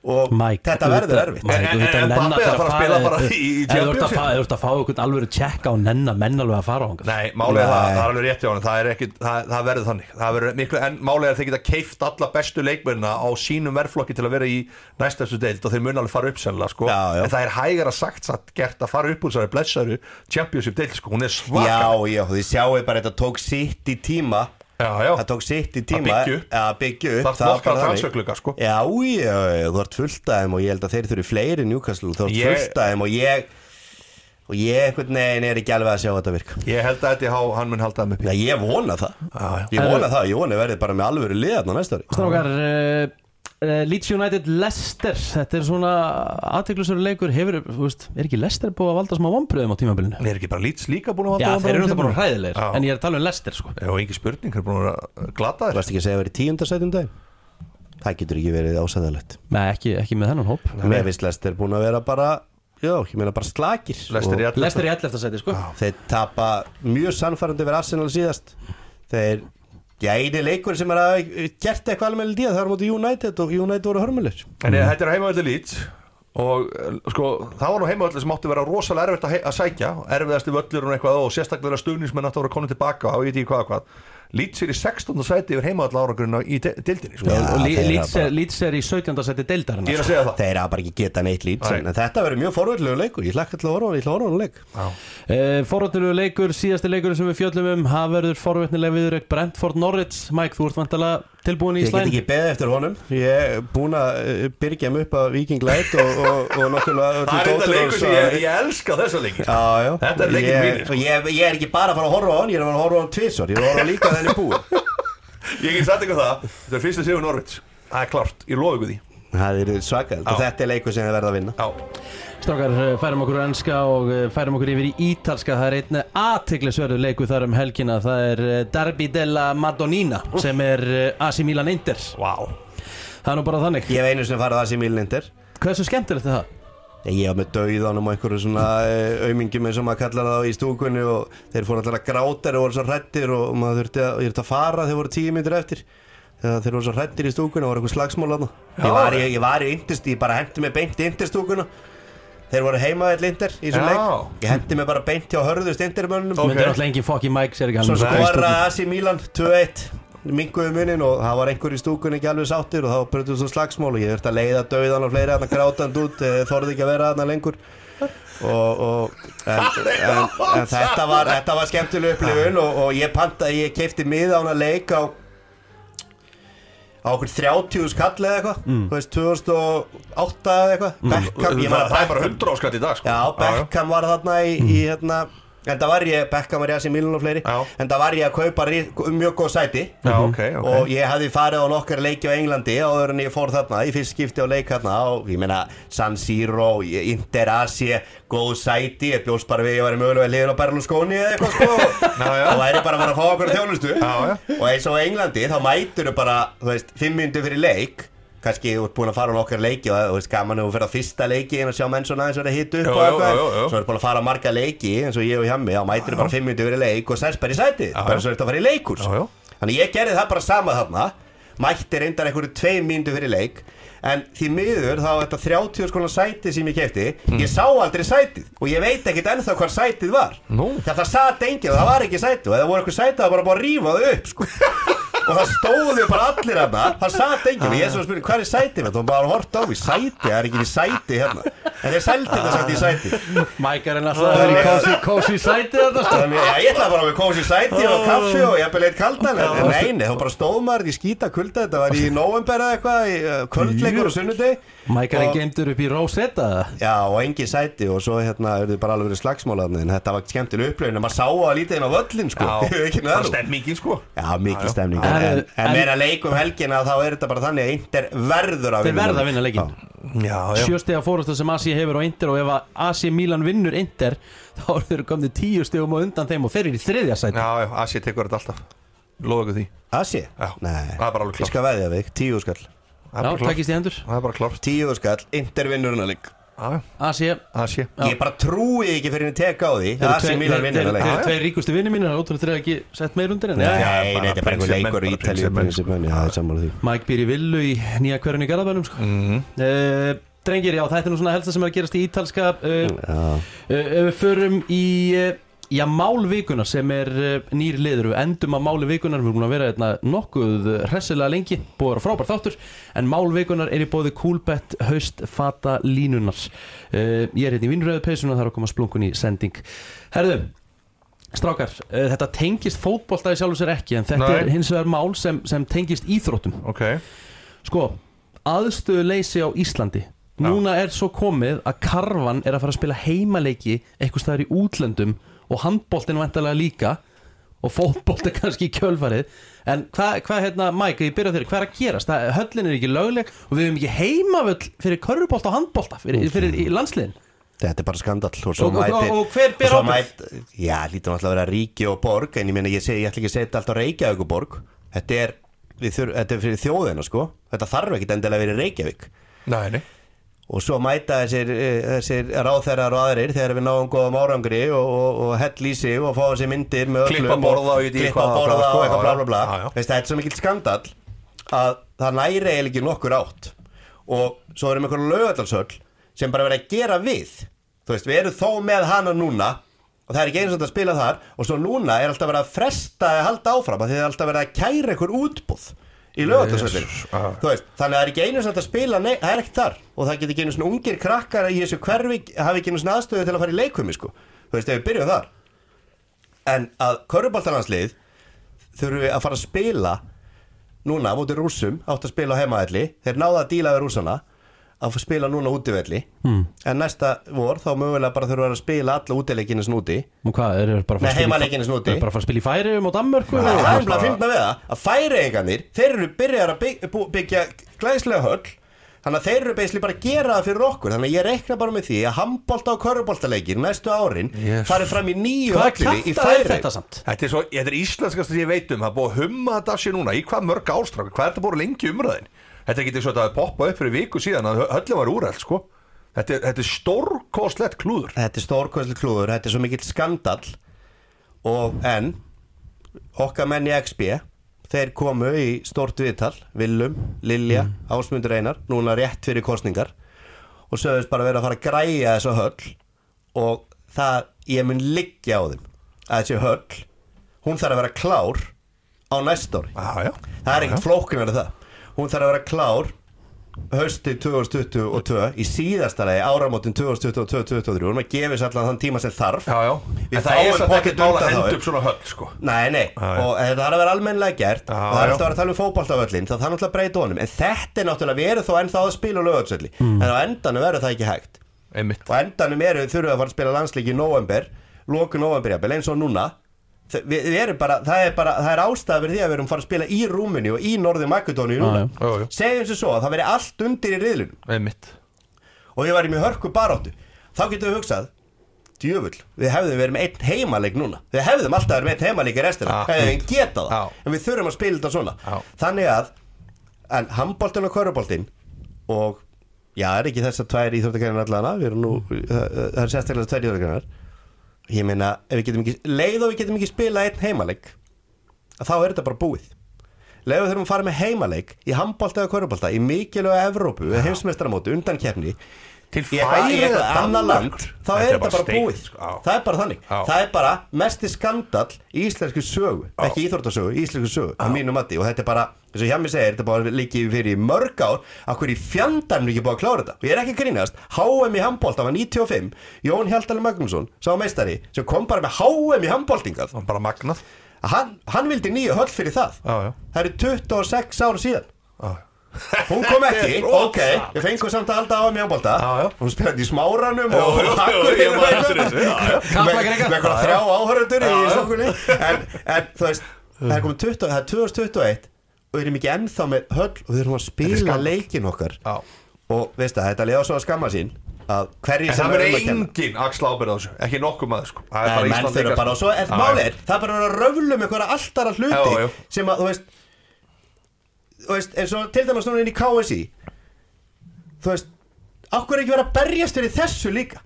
Og Mike, þetta verður erfitt. Mike, En- en- en þeir að fara að spila bara í- í Ef þú ert að fá- að einhvern alveg tjekka og nenna menn alveg að fara á hann Nei, er það, það er alveg rétt hjá hann það, það, það verður þannig. Það verður miklu, En málið er að þeir geta keift alla bestu leikmennina á sínum verðflokki til að vera í næstastu deild og þeir mun alveg fara upp sennilega sko. Já, já. En það er hægara sagt satt gert að fara upp úr þessari blessaru Championship deild sko. Hún er Já, svaka já, þið sjáu bara þetta tók sitt í tíma já, já. Það tók sitt í tíma byggja upp. Að byggja upp Það er það bara þannig. sko. Já, já, já, þú ert fullt af þeim Og ég held að þeir þurfi fleiri Newcastle Þú ert Ég- fullt af þeim og ég Og ég veginn er ekki alveg að sjá þetta virka Ég held að þetta hann mun halda þeim upp Já, ég vona það. Ég vona það, ég vona verði bara með alvöru liðarna næsta ári Strákar, uh, Leeds United Leicester. Þetta er svona aðteglusur leikur. Hefur, þú veist, er ekki Leicester búið að valda smá vombriðum á tímabilinu? Er ekki bara Leeds líka búin að Já, valda þeir eru náttúrulega bara tímabilinu? hræðilegir Já. En ég er að tala um Leicester, sko. Já, ekki spurning, þeir eru búin að glata Þú varst ekki að segja að verði tíundasætum dag Það getur ekki verið ásæðalegt Nei, ekki, ekki með þennan hóp. Mér finnst Lester búin að vera bara Já, ég meina bara slakir. Leicester í Og allir Leicester í 11. sæti, sko. Þeir tapa mjög sannfærandi fyrir Arsenal síðast. Þeir Eini leikur sem er að gert eitthvað alveg er á móti United og United voru hörmulir En mm. þetta er heimavalli Leeds og eh, sko, það var nú heimavalli sem átti að vera rosalega erfitt að, að sækja erfiðasti völlur og eitthvað og sérstaklega stuðnismenn átti að vera komin tilbaka og ég veit ekki hvað og hvað Leeds er í 16. sæti yfir heimavalli áragrunna í de dildinni sko. Já. Og Leeds bara- er, Leeds er í 17. sæti deildarinnar Ég er að segja það Þeir hafa bara ekki geta neitt Nei. En þetta verður mjög forvöldlegu leikur Ég hlakka til að horfa á hann, leik Uh, Forvöldnilegu leikur, síðasti leikur sem við fjöllum um Það verður forvöldnilega viðrökk Brentford Norwich Mike, þú ert vantilega tilbúin í Ég get slæn ekki beðið eftir honum. Ég er búin að eh, byrgja mig upp að Viking Light og, og, og nokkulega Það er þetta leikur sem ég, ég elska. Já, já. Þetta er ég, mínir, sko. ég, ég er ekki bara að fara að horfa á hann Ég er að fara að horfa á hann tvisvar. Ég er að horfa líka þenni búi Ég get sagt eitthvað það Þetta er fyrsta sigur Norvits Það er klart, ég lofi ykkur því Það er. Og þetta er leikur sem þið verða að vinna. Já, Strákar, eh, færum okkur á enska og eh, færum okkur yfir í ítalska. Það er einn aðteglisverðu leiku þar um helgina. Það er eh, Derby della Madonnina sem er eh, AC Milan Inter. Vá. Það er nú bara þannig. Ég hef einu sem farið sem Milnindir Hversu skemmtilegt er það? Ég var með dauðanum og einhverju svona eh, aumingjum eins og maður kallar það í stúkunni og þeir fóru alltaf að gráta og voru svo hrættir og maður þurfti að, að fara þeir voru tíu myndir eftir þegar þeir voru svo hrættir í stúkunni og voru eitthvað slagsmál aðna Já. ég var í, ég var í yndist, ég bara hendi mig beint í yndistúkuna þeir voru heimaðið lindir í þessum Já. leik ég hendi mig bara beint hjá hörðust yndirmönnum Ok. Myndir alltaf fokki Mike sér ekki svo alveg. skora AC Milan 2-1 minguðu munin og það var einhver í stúkunni ekki alveg sáttir og þá bröttu svo slagsmál og ég þurfti að leiða dauðan og fleiri þarna grátand út eh, þorði ekki að vera þarna lengur. Og, og en, en, en þetta var þetta var skemmtileg upplifun og, og ég panta, ég keipti miða á hana leik á á okkur 30 skall eða eitthvað þú veist 2008 eða eitthvað Beckham, ég Það það er bara Beckham 100 áskatt í dag sko. Já, Beckham var þarna í, í hérna En það var ég, Beckham var ég að sé Milan og fleiri. Já. En það var ég að kaupa rí- mjög góð sæti. Já, ok, ok. Og ég hafði farið á nokkar leiki á Englandi Áður en ég fór þarna, í fyrst skipti á leik þarna Og ég meina San Siro, Inter Asie Góð sæti, ég bjóst bara við Ég væri mögulega liðin á Berlusconi eða eitthvað sko. Já, já. Og væri bara að fara að fá okkur þjónustu. Já, já. Og eins og á Englandi, þá mætur bara Þú veist, fimm myndi fyrir leik kannski ert búin að fara á nokkar leiki og þú veist gaman ef þú fyrir á fyrsta leiki en að sjá menn svona eins og það hitt upp og eitthvað svo er búin að fara á marga leiki eins og ég og hjammi þá mætir bara fimm minnti verið leik og sérst bara í sæti bara svo er þetta að fara í leikurs þannig ég gerði það bara sama þarna. Mætti reyndar einhverju tveim minnti fyrir leik en því miður þá þetta 30 skona sæti sem ég kefti Mm. ég sá aldrei sætið og ég veit ekkit ennþá hvað sætið var. Nú. þetta satt enginn og það var ekki sætið og eða voru eitthvað sætið það var bara búin að rífa þau upp sko. og það stóðu bara allir hérna það satt enginn og ég er svo að spyrja hvað er sætið? Mitt og bara hort á mig sætið, það er ekki í sæti hérna. En þeir sældi þetta samt í sæti. Mike er alltaf að vera í cozy, cozy sæti þetta sko. Ég ætlaði bara með kósi sæti og kaffi og ég beðið eitt kaldan. En en nei, nei, þá bara stóð maður í skýta kulda þetta var í november eða eitthvað í kvöldleikur og sunnudegi Mike er Og- geimtur upp í Rosetta. Já, og engin sæti og svo hérna er þið bara alveg verið slagsmálaðni en þetta var skemmtileg upplöfin en maður sá að lítið inn á völlin sko. Ekki nöðrum. stemmingin sko. Já, mikil stemning En- en, en, meira leik um helgina þá er þetta bara þannig að Inter verður að Þeir vinna verða að vinna leikinn. Já. Já, já. Sjöstega fórustu sem Asi hefur á Inter og ef að Asi Milan vinnur Inter þá eru þeir komnið tíu stegum og undan þeim og þeir eru í þriðja sæti. Já, já, Asi tekur þetta alltaf. Lóða ykkur því Asi? Já. Nei, Það er bara alveg ég klárt skal veðja þig, tíu skall Það er takkist í hendur Það er bara klárt. Tíu skall, intervinnurinn að leik. Já, já, Asi. Ég bara trúi ekki fyrir henni teka á því Þeir eru Asi tveir- Milan þeir- vinnur þeir- að leik þeir Já, eru já. tveir ríkustu vinni mínir ótrúlega þeir eru ekki sett meir undir en Nei, þetta er bara einhver leikur í það er því. Mike býr í villu í nýja hverjum í Garðabænum sko. Mhm. uh, Drengir, já, þetta er nú svona helsta sem er að gerast í ítalska Já, Ef við förum í Já, málvikunar sem er uh, nýr liður. Við endum að máli vikunar Við erum að vera hérna, nokkuð hressilega lengi. Búið að vera frábær þáttur. En málvikunar er í bóði Coolbet Haust Fata Línunar uh, Ég er hérna í vinnröðu peysuna Það er að koma splunkun í sending. Herðu Strákar, uh, þetta tengist fótboltaði sjálfur sér ekki En þetta Nei. er hins vegar mál sem, sem tengist íþróttum. Ok. Sko, aðstöðuleysi á Íslandi. Núna er svo komið að Karvan er að fara að spila heimaleiki eitthvað staðar í útlöndum og handboltin vantarlega líka. Og fótbolti kannski í kjölfarið. En hvað, hva, hérna, Mike, ég byrja þér. Hvað er að gerast? Það, höllin er ekki lögleg og við hefum ekki heimavöll fyrir körfubolta og handbolta fyrir, fyrir í landsliðin. Þetta er bara skandall. Og, svo Og- og- mætir- og hver ber mæt- Já, lítur náttúrulega að vera ríki og borg En ég meina, ég, ég ætla ekki að setja allt á Reykjavík og borg Þetta er, við þur, þetta er fyrir þjóðina, sko. Þetta þarf ekki endilega að vera í Reykjavík. Nei, nei Og svo mæta þessir, eh, þessir ráþærar og aðrir Þegar við náum góðum árangri Og, og, og hell í sig og fá þessi myndir með öllum Klippa borða og sko, eitthvað bla bla bla. Þetta er svo mikill skandall Að það næri eiginlega ekki nokkur átt. Og svo erum einhverju lögadalsöll Sem bara verið að gera við. Þú veist, við erum þó með hana núna Og það er ekki eins og að spila þar. Og svo núna er alltaf verið að fresta að halda áfram Því það er alltaf verið að kæra einhver útbúð Í veist, þannig að það er ekki einu sem að spila Nei, það er ekkert þar. Og það getur ekki einu svona ungir krakkar Í þessu hverfi hafi ekki einu svona aðstöðu til að fara í leikvimi sko. Þú veist, ef við byrjum þar. En að körfuboltananslið Þurfum við að fara að spila Núna, mútið rússum Átt að spila á heimaðalli Þeir náða að díla við rússana Að spila núna útivelli hmm. En næsta vor, þá mögulega bara þurfum við að spila Alla útileikinu snúti og hvað, eru þeir bara að Nei, fara að spila í- heimaleikinu snúti. eru bara að fara að spila í færium og Danmörku. Það er bara að finna við það Að færiðingarnir, þeir eru byrjar að byggja, byggja glæslega höll. Þannig að þeir eru beisli bara að gera það fyrir okkur. Þannig að ég reikna bara með því að handbolta og körfuboltaleikir næstu árin Jesus. farið fram í nýju höllinni í er færi þetta samt? Þetta er, svo, þetta er íslenskast sem ég veit um. Það er búið að humma þetta af sér núna Í hvað mörg ástrákur Hvað er þetta búið lengi umræðin Þetta er ekki svo að það poppað upp fyrir viku síðan að höllin var úrælt sko. Þetta er, þetta er stórkostlegt klúður. Þetta er stórkvæsli klúður, þetta er svo mikill skandall. Og en Okkar menn í XB Þeir komu í stórt viðtal Willum, Lilja, mm. Ásmundur Einar Núna rétt fyrir kostningar Og sögðust bara vera að fara að græja þessu höll Og það Ég mun liggja á þeim Að þessi höll Hún þarf að vera klár Á næst ári. Já, já. Það er ekkert flóknar það Hún þarf að vera klár Hausti 2022 Í síðasta lagi áramótin 2022-2023 Hún að gefis allan þann tíma sem þarf. Já, já. En það er pottþétt ekkert mál að henda þá, upp svona höll sko. Nei, nei, Já, og þetta þarf að vera almennilega gert. Og það er alltaf að vera að tala um fótboltavöllin það þarf náttúrulega að breyta honum. En þetta er náttúrulega, við erum þó ennþá að spila á lögatsölli Mm. en á endanum verður það ekki hægt. Einmitt. Og endanum eru þurfum við að fara að spila landsleiki í november, loku november jafnvel, eins og núna við, við erum bara, það er bara, það er ástæða fyrir því að við erum fara að spila í Rúmini og í Norði Makedóni núna, Já, já. Já, já. segjum sem svo að það veri allt undir í riðlunum og við varum í hörku baráttu. Þá getum við hugsað djöfull, við hefðum verið með einn heimaleik núna. Við hefðum alltaf verið með einn heimaleik í restina. Ah, hefðum við geta það, Já. en við þurfum að spila þetta svona. Þannig að en handboltin og köruboltin og já, er ekki þess að tvær íþróttakæðin allana við erum nú, það, er sérstaklega tvær íþróttakæðinar ég meina, ef við getum ekki leið og við getum ekki spila einn heimaleik að þá er þetta bara búið. Leið og þurfum að fara með heimaleik í handbolta eða körubolta í mikilvæga Evrópu, heimsmeistaramóti, undankeppni Til í eitthvað, í færi eitthvað annar land þá er þetta bara steikt, búið sko, já. það er bara þannig, Já. það er bara mesti skandall í íslensku sögu ekki íþróttasögu, í íslensku sögu að mínu mati og þetta er bara, eins og hjá mig segir þetta er bara líkið fyrir í mörg ár að hverju fjandarn er ekki búið að klára þetta? Og ég er ekki að grínast, HM í handbólta var 95 Jón Hjaltalur Magnússon, sá meistari sem kom bara með HM í handbóltingað Það var bara magnað? Hann, hann vildi nýju höll fyrir það. Já, já. Það eru 26 ára síðan. Já, Hún kom ekki, ok, við fengum samt að halda á að mjög bólta Já, já. Hún spilaði í smáranum og já. Með eitthvað. Já, þrjá í stokkunni en, en þú veist, það er komið 20, það er 2021 og við erum ekki ennþá með höll og við erum að spila leikin okkar. Já, og veist það, þetta liða svo að skamma sín að hverju En sem það er er um að kenna. engin axla ábyrð á þessu Ekki nokkuð maður sko. Það er bara menn Ísland líka, bara og sko. svo er málið er, það er bara að röflu með einhverja alltara hluti Já, já. sem að, þú veist þú veist, eins og til dæmis núna inn í KSI þú veist okkur ekki verið að berjast fyrir þessu líka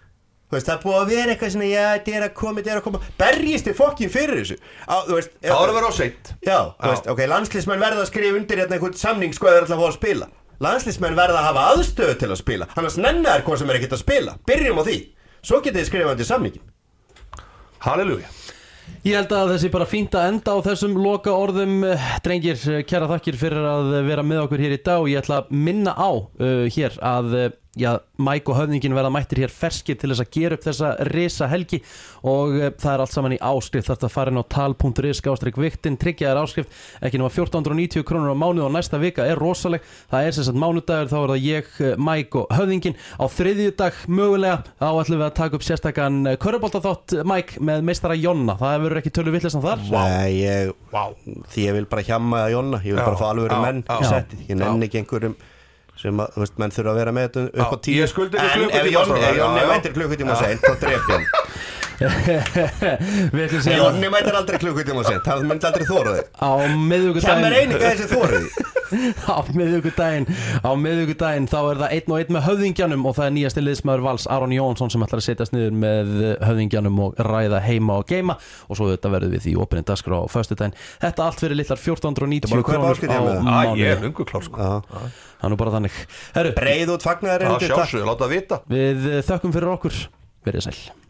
veist, það er búið að vera eitthvað svona já, þetta er að koma, þetta er að koma. Berjist þið fokkin fyrir þessu? Á, þú veist, Það voru að vera á seint. Já, þú Já. veist, ok, landslísmenn verða að skrifa undir hérna einhvern samning sko eða ætla að fá að spila. Landslísmenn verða að hafa aðstöðu til að spila. Annars nennar hvað sem er ekkert að spila. Byrjum á því, svo getið þið skrifað undir samningin Halleluja. Ég held að þessi bara fínt að enda á þessum loka orðum drengir, kæra þakkir fyrir að vera með okkur hér í dag og ég ætla að minna á uh, hér að uh, já, Mike og höfningin verða mættir hér ferskir til þess að gera upp þessa risa helgi og uh, það er allt saman í áskrift. Þarf að fara inn á tal.is skástrík viktin, tryggja þér áskrift. Ekki nema 1490 krónur á mánuð og næsta vika er rosaleg, það er sem sagt mánudagur þá er það ég, eh, Mike og höfningin á þriðjudag mögulega þá ætlum við að taka upp sérstakann Köruboltaþátt Mike með meistara Jonna. Það verður ekki tölu vittlesan þar. Nei, ég, Vá. því ég vil bara hjamma að Jonna. Ég vil Já, bara fá alveg sem að, þú veist, menn þurfa að vera með þetta upp á tíu. En ef já. mætir klukkutíma seint, þá dref ég hann Jonni mætir aldrei klukkutíma seint, það myndi aldrei þóra þig. Á er miðugudaginn því á miðugudaginn þá er það einn og einn með höfðingjanum og það er nýjasti liðsmaður Vals Aron Jónsson sem ætlar að setjast niður með höfðingjanum og ræða heima og geima. Og svo þetta verður við í opinni dagskrá á föstudaginn. Þetta allt fyrir litlar 1490 Þetta er bara að kaupa krónur á er klár sko. Já. það er nú bara þannig. Breið út vita. Við þökkum fyrir okkur. Verið sæl